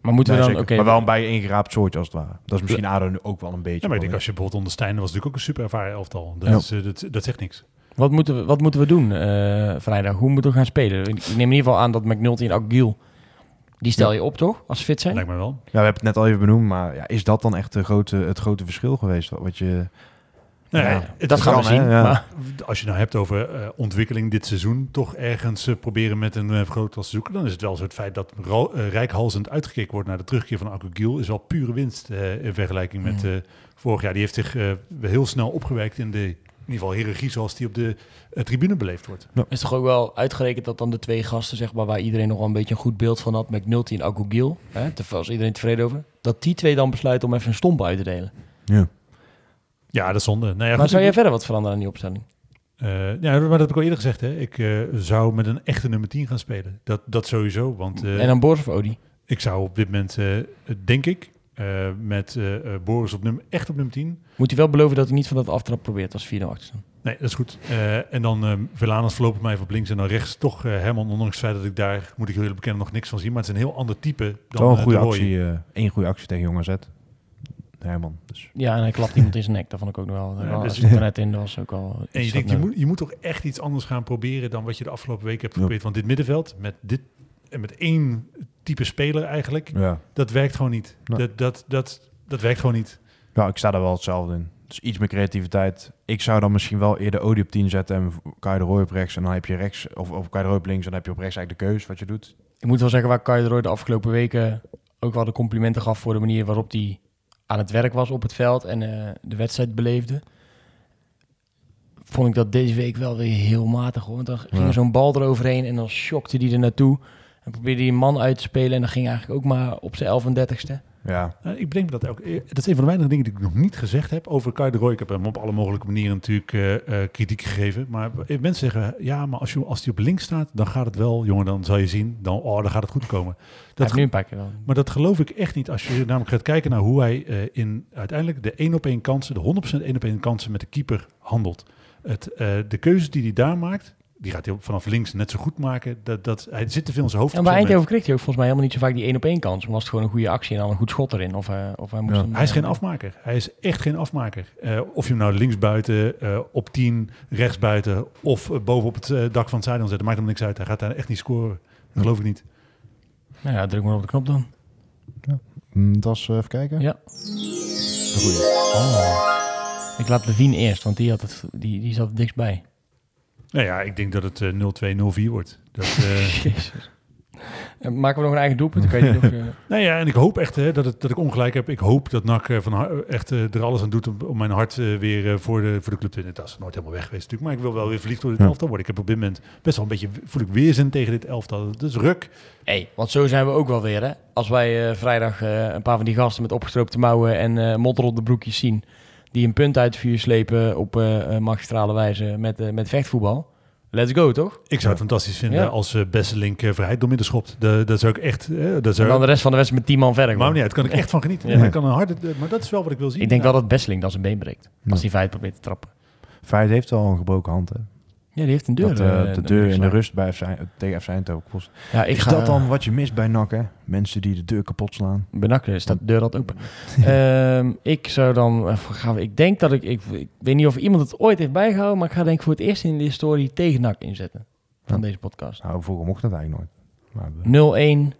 B: Maar moeten we dan... oké,
A: maar wel een bij ingeraapt soortje als het ware. Dat is misschien ADO nu ook wel een beetje.
C: Ja, maar ik denk als je bijvoorbeeld onder Stijn was natuurlijk ook een super ervaren elftal. Dat,
A: Ja.
C: is, eh, dat, dat zegt niks.
B: Wat moeten we, wat moeten we doen eh, vrijdag? Hoe moeten we gaan spelen? Ik neem in ieder geval aan dat McNulty en Aguil... Die stel je op, toch? Als ze fit zijn?
C: Lijkt me wel.
A: Ja, we hebben het net al even benoemd, maar ja, is dat dan echt de grote, het grote verschil geweest? Wat je,
C: Nee,
B: Ja,
C: het
B: dat gaan we zien.
A: Ja.
B: Maar,
C: Als je nou hebt over eh, ontwikkeling dit seizoen, toch ergens eh, proberen met een uh, vergrootglas te zoeken, dan is het wel zo het feit dat ro- eh, rijkhalzend uitgekeken wordt naar de terugkeer van Akugil, is wel pure winst eh, in vergelijking met
B: Mm.
C: eh, vorig jaar. Die heeft zich eh, heel snel opgewerkt in de, in ieder geval hiërarchie zoals die op de eh, tribune beleefd wordt.
B: is toch ook wel uitgerekend dat dan de twee gasten, zeg maar, waar iedereen nog wel een beetje een goed beeld van had, McNulty en hè, daar was iedereen tevreden over, dat die twee dan besluiten om even een stomp uit te delen.
A: ja.
C: Ja, dat is zonde. Nou ja,
B: maar
C: goed,
B: zou jij
C: ik-
B: verder wat veranderen aan die opstelling?
C: eh, ja, maar dat heb ik al eerder gezegd. Hè. Ik eh, zou met een echte nummer 10 gaan spelen. Dat, dat sowieso. Want eh,
B: en dan Boris of Odi?
C: ik zou op dit moment, eh, denk ik, eh, met Boris op nummer, echt op nummer 10.
B: Moet hij wel beloven dat hij niet van dat aftrap probeert als 4 achter staan?
C: Nee, dat is goed. Eh, en dan uh, Velanas voorlopig mij even op links en dan rechts toch Herman. Ondanks het feit dat ik daar, moet ik heel eerlijk bekennen, nog niks van zie. Maar het is een heel ander type dan
A: een
C: eh,
A: goede actie, eh één goede actie tegen Jong AZ. Herman. Dus.
B: Ja, en hij klapt iemand in zijn nek. Dat vond ik ook nog wel.
C: Ja,
B: Ja,
C: dus-
B: er net in, dat was ook al...
C: En je denkt, je
B: nou-
C: moet, je moet toch echt iets anders gaan proberen dan wat je de afgelopen weken hebt
A: Ja.
C: geprobeerd. Want dit middenveld, met, dit, en met één type speler eigenlijk,
A: Ja.
C: dat werkt gewoon niet.
A: Nee.
C: Dat, dat, dat, dat werkt gewoon niet.
A: ja, ik sta daar wel hetzelfde in. Dus iets meer creativiteit. Ik zou dan misschien wel eerder Odi op 10 zetten en Kai de Roy op rechts. En dan heb je rechts, of, of Kai de Roy op links. En dan heb je op rechts eigenlijk de keus wat je doet.
B: Ik moet wel zeggen waar Kai de Roy de afgelopen weken ook wel de complimenten gaf voor de manier waarop hij aan het werk was op het veld en eh, de wedstrijd beleefde. Vond ik dat deze week wel weer heel matig hoor. Want dan ging
A: Ja.
B: er zo'n bal eroverheen en dan shockte hij er naartoe. En probeerde hij een man uit te spelen en dan ging hij eigenlijk ook maar op zijn 31ste.
A: Ja,
C: Nou, ik bedenk me dat ook. eh, Dat is een van de weinige dingen die ik nog niet gezegd heb over Kai de Roy. Ik heb hem op alle mogelijke manieren natuurlijk eh, eh, kritiek gegeven. Maar eh, mensen zeggen, ja, maar als, je, als die op links staat, dan gaat het wel, jongen, dan zal je zien, dan, oh, dan gaat het goed komen.
B: Dat
C: Dat
B: heeft nu een paar keer wel.
C: Maar dat geloof ik echt niet als je namelijk gaat kijken naar hoe hij eh, in uiteindelijk de 1 op 1 kansen, de 100% 1 op 1 kansen met de keeper handelt. Het, eh, de keuzes die hij daar maakt, die gaat hij vanaf links net zo goed maken. Dat, dat, hij zit te veel in zijn hoofd.
B: En bij Eindhoven kreeg hij ook volgens mij helemaal niet zo vaak die één op één kans. Maar was het gewoon een goede actie en dan een goed schot erin. Of, eh, of hij moest
A: Ja.
B: hem,
C: Hij is
B: eh,
C: geen afmaker. Hij is echt geen afmaker. Eh, of je hem nou linksbuiten, eh op 10, rechtsbuiten of eh, boven op het eh, dak van het zijde zetten. Maakt hem niks uit. Hij gaat daar echt niet scoren. Dat geloof ik niet.
B: Nou ja, druk maar op de knop dan.
A: Mm, dat is eh, even kijken.
B: Ja.
A: Goeie.
B: Ik laat Levine eerst, want die, had het, die, die zat er dichtstbij.
C: Nou ja, ik denk dat het eh 0-2, 0-4 wordt. Dat, eh,
B: Jezus. En maken we nog een eigen doelpunt? Nog, eh,
C: Nou ja, en ik hoop echt hè, dat, het, dat ik ongelijk heb. Ik hoop dat NAC eh, van echt eh, er alles aan doet om, om mijn hart eh, weer eh, voor, de, voor de club te winnen. Dat is nooit helemaal weg geweest natuurlijk. Maar ik wil wel weer verliefd door dit
A: Ja.
C: elftal worden. Ik heb op dit moment best wel een beetje, voel ik weerzin tegen dit elftal. Dus ruk.
B: hey, want zo zijn we ook wel weer, hè? Als wij eh, vrijdag eh, een paar van die gasten met opgestroopte mouwen en eh modder op de broekjes zien... die een punt uit het vuur slepen op eh, eh, magistrale wijze met, eh, met vechtvoetbal... Let's go, toch?
C: Ik zou het fantastisch vinden
B: Ja.
C: als uh, Besselink uh, Verheid door midden schopt. De, dat zou ik echt... dat
B: En
C: zou,
B: dan de rest van de wedstrijd met 10 man verder.
C: maar niet uit, kan ik echt van genieten.
B: Ja.
C: Kan een harde, maar dat is wel wat ik wil zien.
B: Ik denk
C: Nou,
B: wel dat Besseling dan zijn been breekt. Als
A: Ja.
B: hij feit probeert te trappen.
A: Feit heeft wel een gebroken hand, hè.
B: Ja, die heeft een deur.
A: dat, eh,
B: eh,
A: de deur in de rust bij FC, tegen FC Eindhoven kost.
B: Ja, ik
A: Is
B: ga,
A: dat dan wat je mist bij NAC, hè? Mensen die de deur kapot slaan.
B: Benakken staat de deur altijd open. Ehm, ik zou dan... eh, gaan we- ik denk dat ik, ik... Ik weet niet of iemand het ooit heeft bijgehouden... maar ik ga denk ik voor het eerst in de historie tegen NAC inzetten. Van
A: Ja.
B: deze podcast.
A: Nou, vroeger mocht dat eigenlijk nooit. Maar, eh,
B: 0-1.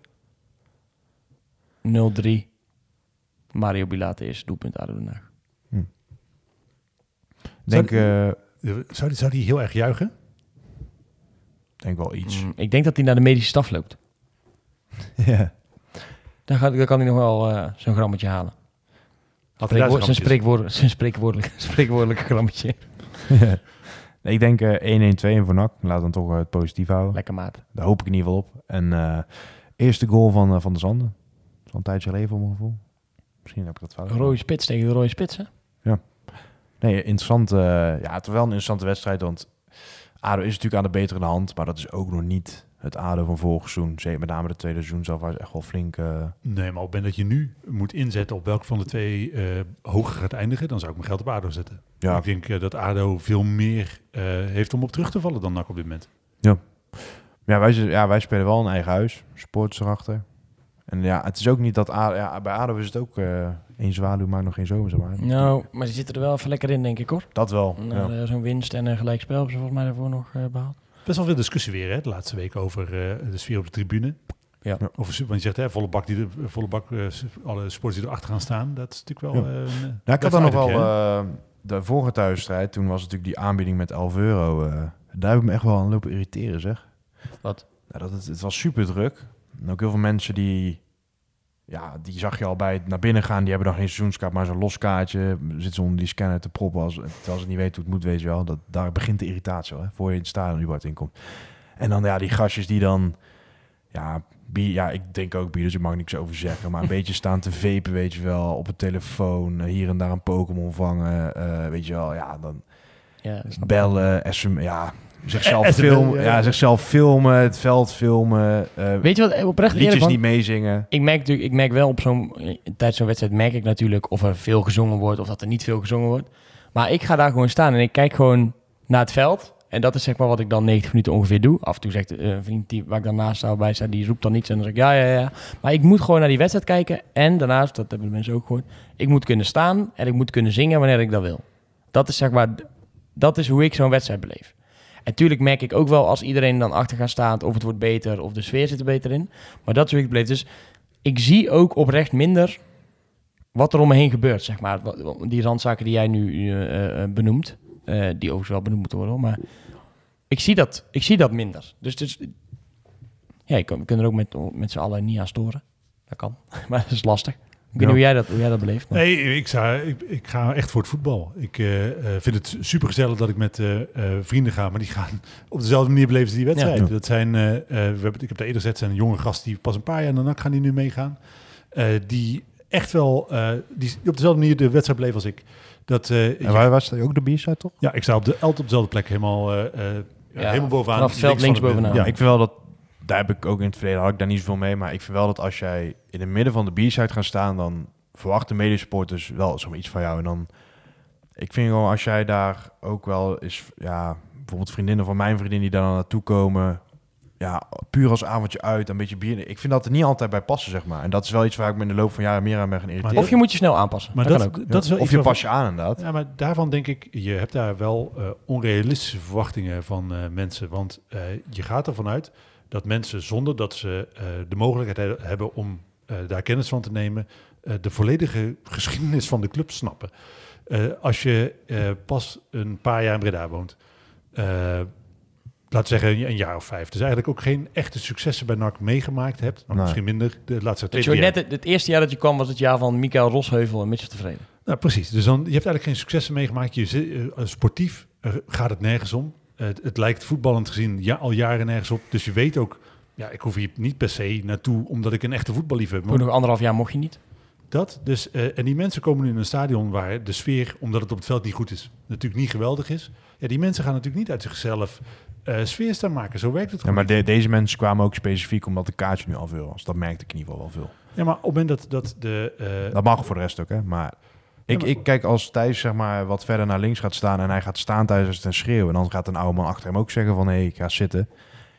B: 0-3. Mario Bilate eerste doelpunt ADO Den Haag.
A: denk, eh,
C: Zou die, zou die heel erg juichen?
A: denk wel iets.
B: Mm, ik denk dat hij naar de medische staf loopt.
A: Ja.
B: Dan, gaat, dan kan hij nog wel eh, zo'n grammetje halen.
C: Had hij daar
B: Spreekwoord- zijn, spreekwoord, zijn spreekwoordelijk, spreekwoordelijke grammetje.
A: Nee, ik denk eh 1-1-2 en voor NAC. Laat dan toch eh, het positief houden.
B: Lekker maat.
A: Daar hoop ik in ieder geval op. En eh, eerste goal van, eh, van de Zanden. Van een tijdje geleden voor mijn gevoel. Misschien heb ik dat fout.
B: Een rode spits tegen de rode spits, hè?
A: Nee, interessant. eh, ja, het is wel een interessante wedstrijd. Want ADO is natuurlijk aan de betere hand. Maar dat is ook nog niet het ADO van vorig seizoen. Zeker met name de tweede seizoen zelf was echt wel flink... eh,
C: Nee, maar op moment dat je nu moet inzetten op welk van de twee eh, hoger gaat eindigen, dan zou ik mijn geld op ADO zetten.
A: ja,
C: Ik denk dat ADO veel meer heeft om op terug te vallen dan NAC op dit moment.
A: Ja, wij, ja, wij spelen wel een eigen huis. Sports erachter. En ja, het is ook niet dat... ADO, ja, bij ADO is het ook... één zwaluw maakt nog geen zomer, zeg maar.
B: Nou, maar ze zitten er wel even lekker in, denk ik, hoor.
A: Dat wel.
B: Nou,
A: ja.
B: eh, Zo'n winst en een gelijkspel hebben ze volgens mij daarvoor nog eh, behaald.
C: Best wel veel discussie weer, hè, de laatste week over eh, de sfeer op de tribune.
B: Ja.
C: Over, want je zegt, hè, volle bak, die de, volle bak eh, alle sports die erachter gaan staan. Dat is natuurlijk wel...
A: Ja.
C: een,
A: Nou, ik had dan nog wel... eh, de vorige thuisstrijd, toen was natuurlijk die aanbieding met 11 euro. eh, daar heb ik me echt wel aan lopen irriteren, zeg.
B: Wat?
A: Ja, dat het, het was super druk. En ook heel veel mensen die... Ja, die zag je al bij het naar binnen gaan. Die hebben dan geen seizoenskaart, maar zo'n loskaartje. Zit ze onder die scanner te proppen. Als, terwijl ze niet weten hoe het moet, weet je wel. Dat, daar begint de irritatie wel, hè, voor je in het stadion überhaupt inkomt. En dan ja, die gastjes die dan... Ja, bi- ja, ik denk ook bier, dus ik mag niks over zeggen. Maar een beetje staan te vapen, weet je wel. Op een telefoon, eh, hier en daar een Pokémon vangen. eh, weet je wel, ja, dan
B: Ja,
A: bellen, SM, ja... Zichzelf filmen,
C: ja.
A: ja, zichzelf filmen, het veld filmen. eh,
B: Weet je wat, eh, oprecht
A: liedjes niet meezingen.
B: Ik merk, natuurlijk, ik merk wel op zo'n, eh, tijdens zo'n wedstrijd merk ik natuurlijk of er veel gezongen wordt of dat er niet veel gezongen wordt. Maar ik ga daar gewoon staan en ik kijk gewoon naar het veld. En dat is zeg maar wat ik dan 90 minuten ongeveer doe. Af en toe zegt eh, een vriend die, waar ik dan naast sta bij sta, die roept dan iets en dan zeg ik ja, ja, ja. Maar ik moet gewoon naar die wedstrijd kijken. En daarnaast, dat hebben de mensen ook gehoord, ik moet kunnen staan en ik moet kunnen zingen wanneer ik dat wil. Dat is zeg maar, dat is hoe ik zo'n wedstrijd beleef. En tuurlijk merk ik ook wel als iedereen dan achter gaat staan of het wordt beter of de sfeer zit er beter in. Maar dat is ik het beleef. Dus ik zie ook oprecht minder wat er om me heen gebeurt, zeg maar. Die randzaken die jij nu eh, eh, benoemt, eh, die overigens wel benoemd moeten worden, maar ik zie dat, ik zie dat minder. Dus, dus ja, ik kan, we er ook met, met z'n allen niet aan storen. Dat kan, maar dat is lastig. Ik weet niet hoe jij dat, hoe jij dat beleeft. maar-
C: Nee, ik, zou, ik, ik ga echt voor het voetbal. Ik eh, eh, vind het super gezellig dat ik met eh, eh, vrienden ga, maar die gaan op dezelfde manier beleven ze die wedstrijd.
A: Ja.
C: Dat zijn, eh, eh, we hebben, ik heb daar eerder gezegd, zijn jonge gast die pas een paar jaar in de NAC gaan die nu meegaan. Eh, die echt wel, eh, die op dezelfde manier de wedstrijd beleven als ik. Dat, eh, je-
A: En waar was dat ook de B-side, toch?
C: ja, ik sta op de, altijd op dezelfde plek, helemaal, eh, eh, ja, helemaal bovenaan.
B: vanaf het veld links bovenaan.
C: Ja,
A: Ik vind wel dat, daar heb ik ook in het verleden, had ik daar niet zoveel mee, maar ik vind wel dat als jij in het midden van de B-side gaat staan, dan verwachten medesupporters wel zoiets van jou. En dan, ik vind gewoon als jij daar ook wel is, ja, bijvoorbeeld vriendinnen van mijn vriendin die daar dan naartoe komen, ja, puur als avondje uit, een beetje bier. Ik vind dat er niet altijd bij passen, zeg maar. En dat is wel iets waar ik me in de loop van jaren meer aan ben gaan irriteren.
B: Of je moet je snel aanpassen.
C: maar
B: dat,
C: dat,
B: kan ook.
C: dat is wel
A: of
C: iets
A: je pas je aan, inderdaad.
C: Ja, maar daarvan denk ik, je hebt daar wel eh, onrealistische verwachtingen van eh, mensen. Want eh, je gaat ervan uit dat mensen zonder dat ze eh, de mogelijkheid he- hebben om eh, daar kennis van te nemen, eh, de volledige geschiedenis van de club snappen. Eh, als je eh, pas een paar jaar in Breda woont, eh, laten we zeggen een, een jaar of vijf, dus eigenlijk ook geen echte successen bij NAC meegemaakt hebt, nou,
A: Nee.
C: misschien minder, de laatste twee jaar.
B: net het, het eerste jaar dat je kwam was het jaar van Mikael Rosheuvel en Mitchell tevreden.
C: Nou, precies. Dus dan, je hebt eigenlijk geen successen meegemaakt. Je, sportief gaat het nergens om. Eh, het, het lijkt voetballend gezien ja, al jaren nergens op. Dus je weet ook, ja, ik hoef hier niet per se naartoe omdat ik een echte voetballiefhebber
B: Voor
C: ben.
B: nog anderhalf jaar mocht je niet.
C: Dat, dus, eh, en die mensen komen nu in een stadion waar de sfeer, omdat het op het veld niet goed is, natuurlijk niet geweldig is. Ja, die mensen gaan natuurlijk niet uit zichzelf eh sfeer staan maken. Zo werkt het
A: Ja,
C: gewoon.
A: maar de- deze mensen kwamen ook specifiek omdat de kaartje nu al veel was. Dat merkte ik in ieder geval wel veel.
C: Ja, maar op het moment dat, dat de... eh,
A: Dat mag voor de rest ook, hè. Maar ik, ik kijk als Thijs zeg maar, wat verder naar links gaat staan... en hij gaat staan tijdens het schreeuwen... en dan gaat een oude man achter hem ook zeggen van... hé, hey, ik ga zitten.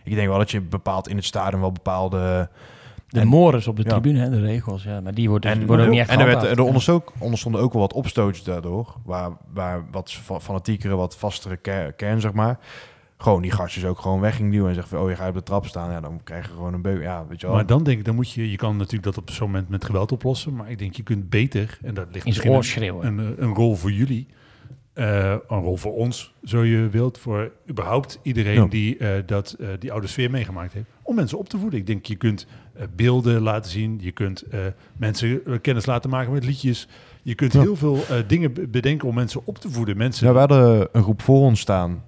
A: Ik denk wel dat je bepaald in het stadion wel bepaalde...
B: De
A: En-
B: mores op de
A: Ja.
B: tribune, hè, de regels. Ja, maar die worden,
A: En,
B: worden ook niet echt
A: en er, werd, er onderstond ook, onderstonden ook wel wat opstootjes daardoor. Waar, waar wat fa- fanatiekere, wat vastere ker- kern, zeg maar... Gewoon die gastjes ook gewoon weg ging duwen en zeggen van... oh, je gaat op de trap staan. Ja, dan krijg je gewoon een beuk. Ja, weet je wel.
C: maar dan denk ik, dan moet je, je kan natuurlijk dat op zo'n moment met geweld oplossen. Maar ik denk, je kunt beter, en dat ligt misschien een-
B: schreeuwen.
C: een, eh, een rol voor jullie. Eh, een rol voor ons, zo je wilt. Voor überhaupt iedereen die eh, dat, die oude sfeer meegemaakt heeft. Om mensen op te voeden. Ik denk, je kunt beelden laten zien. Je kunt eh, mensen kennis laten maken met liedjes. Je kunt
A: Ja.
C: heel veel eh, dingen be- bedenken om mensen op te voeden. Mensen,
A: Ja, we hadden een groep voor ons staan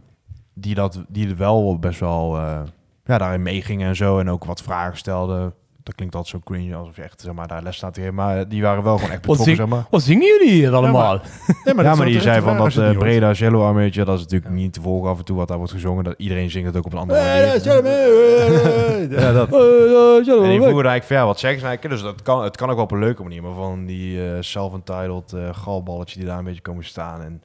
A: die, dat, die er wel best wel eh, ja, daarin meegingen en zo. En ook wat vragen stelden. Dat klinkt altijd zo cringe, alsof je echt zeg maar, daar les staat te. Maar die waren wel gewoon echt
B: Wat
A: betrokken,
B: zing-
A: zeg maar.
B: Wat zingen jullie hier allemaal?
C: Nee,
A: ja, maar die zei van dat eh
C: hoort.
A: Breda Cello Armeetje, dat is natuurlijk niet te volgen af en toe wat daar wordt gezongen. Dat, iedereen zingt het ook op een andere manier. Ja, dat. En die vroegen eigenlijk van, ja, wat zeggen ze eigenlijk? Dus dat kan, het kan ook wel op een leuke manier, maar van die eh self-entitled eh galballetje die daar een beetje komen staan. En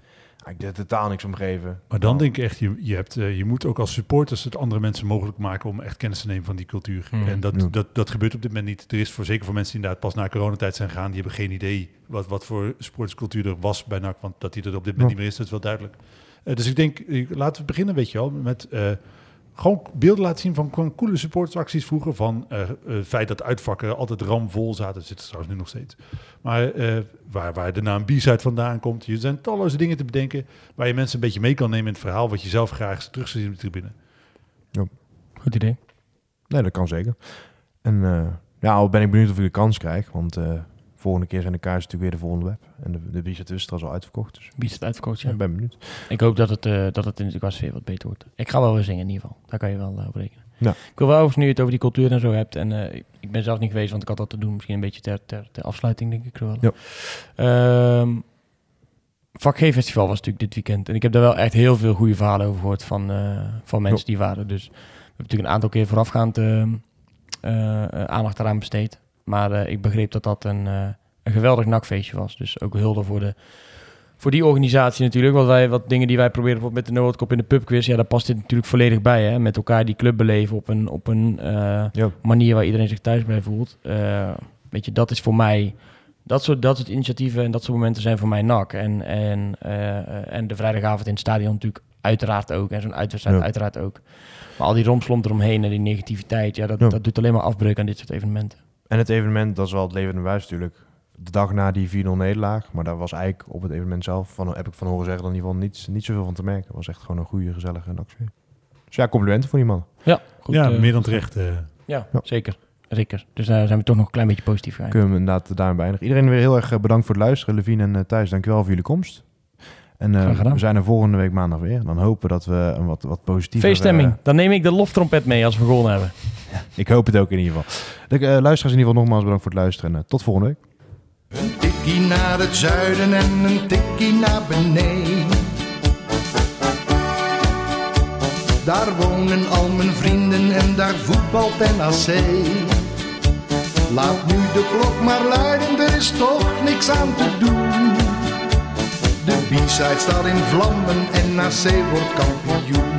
A: eigenlijk er totaal niks om geven.
C: Maar dan denk ik echt, je, je, hebt, eh, je moet ook als supporters het andere mensen mogelijk maken om echt kennis te nemen van die cultuur.
B: Mhm.
C: En dat,
A: Ja.
C: dat, dat gebeurt op dit moment niet. Er is voor zeker voor mensen die inderdaad pas na coronatijd zijn gegaan, die hebben geen idee wat, wat voor supporterscultuur er was bij NAC, want dat die er op dit moment
A: Ja.
C: niet meer is, dat is wel duidelijk. Eh, dus ik denk, laten we beginnen, weet je wel, met eh, gewoon beelden laten zien van gewoon coole supportersacties vroeger, van eh, eh, het feit dat uitvakken altijd ramvol zaten, dat zit er trouwens nu nog steeds. Maar eh, waar, waar de naam B-side vandaan komt, er zijn talloze dingen te bedenken waar je mensen een beetje mee kan nemen in het verhaal wat je zelf graag terug zou zien op de tribune.
B: Goed idee.
A: Nee, dat kan zeker. En eh, ja, al ben ik benieuwd of ik de kans krijg, want eh volgende keer zijn de kaarsen natuurlijk weer de volgende web. En de, de is al uitverkocht, dus
B: uitverkocht?
A: ja. Ik ben benieuwd.
B: Ik hoop dat het, eh, dat het in de weer wat beter wordt. Ik ga wel weer zingen in ieder geval. Daar kan je wel op rekenen.
A: Ja.
B: Ik wil wel overigens nu je het over die cultuur en zo hebt. En eh, ik- ben zelf niet geweest, want ik had dat te doen. Misschien een beetje ter, ter, ter afsluiting, denk ik wel.
A: Ja.
B: Ehm, Vak G-festival was natuurlijk dit weekend. En ik heb daar wel echt heel veel goede verhalen over gehoord van, van mensen die waren. Dus we hebben natuurlijk een aantal keer voorafgaand eh, eh, eh, aandacht eraan besteed. Maar eh, ik begreep dat dat een, eh, een geweldig nakfeestje was. Dus ook hulde voor de voor die organisatie natuurlijk. Want wij, wat dingen die wij proberen met de Noordkop in de pubquiz, ja, daar past dit natuurlijk volledig bij. Hè? Met elkaar die club beleven op een, op een eh,
A: Ja.
B: manier waar iedereen zich thuis bij voelt. Weet je, dat is voor mij. Dat soort, dat soort initiatieven en dat soort momenten zijn voor mij NAC. En, en, en de vrijdagavond in het stadion natuurlijk uiteraard ook. En zo'n uitwedstrijd
A: Ja.
B: uiteraard ook. Maar al die romslomp eromheen en die negativiteit, ja, dat,
A: Ja.
B: dat doet alleen maar afbreuk aan dit soort evenementen.
A: En het evenement, dat is wel het levende bewijs natuurlijk. De dag na die 4-0 nederlaag, maar daar was eigenlijk op het evenement zelf, van, heb ik van horen zeggen, in ieder geval niet, niet zoveel van te merken. Het was echt gewoon een goede, gezellige naksfeer. Dus ja, complimenten voor die man.
B: Ja, goed,
C: ja,
B: eh,
C: meer dan terecht. eh.
B: Ja,
A: Ja.
B: zeker. Zeker. Dus daar zijn we toch nog een klein beetje positief gegaan.
A: Kunnen we inderdaad daarmee beëindigen. Iedereen weer heel erg eh, bedankt voor het luisteren. Levine en Thijs, dankjewel voor jullie komst. En eh, we zijn er volgende week maandag weer. Dan hopen we dat we een wat, wat positiever...
B: Feeststemming.
A: eh,
B: Dan neem ik de loftrompet mee als we gewonnen hebben.
A: ik hoop het ook in ieder geval. De eh, luisteraars in ieder geval nogmaals bedankt voor het luisteren. En tot volgende week.
D: Een tikkie naar het zuiden en een tikkie naar beneden. Daar wonen al mijn vrienden en daar voetbalt NAC. Laat nu de klok maar luiden, er is toch niks aan te doen. De B-side staat in vlammen en NAC wordt kampioen.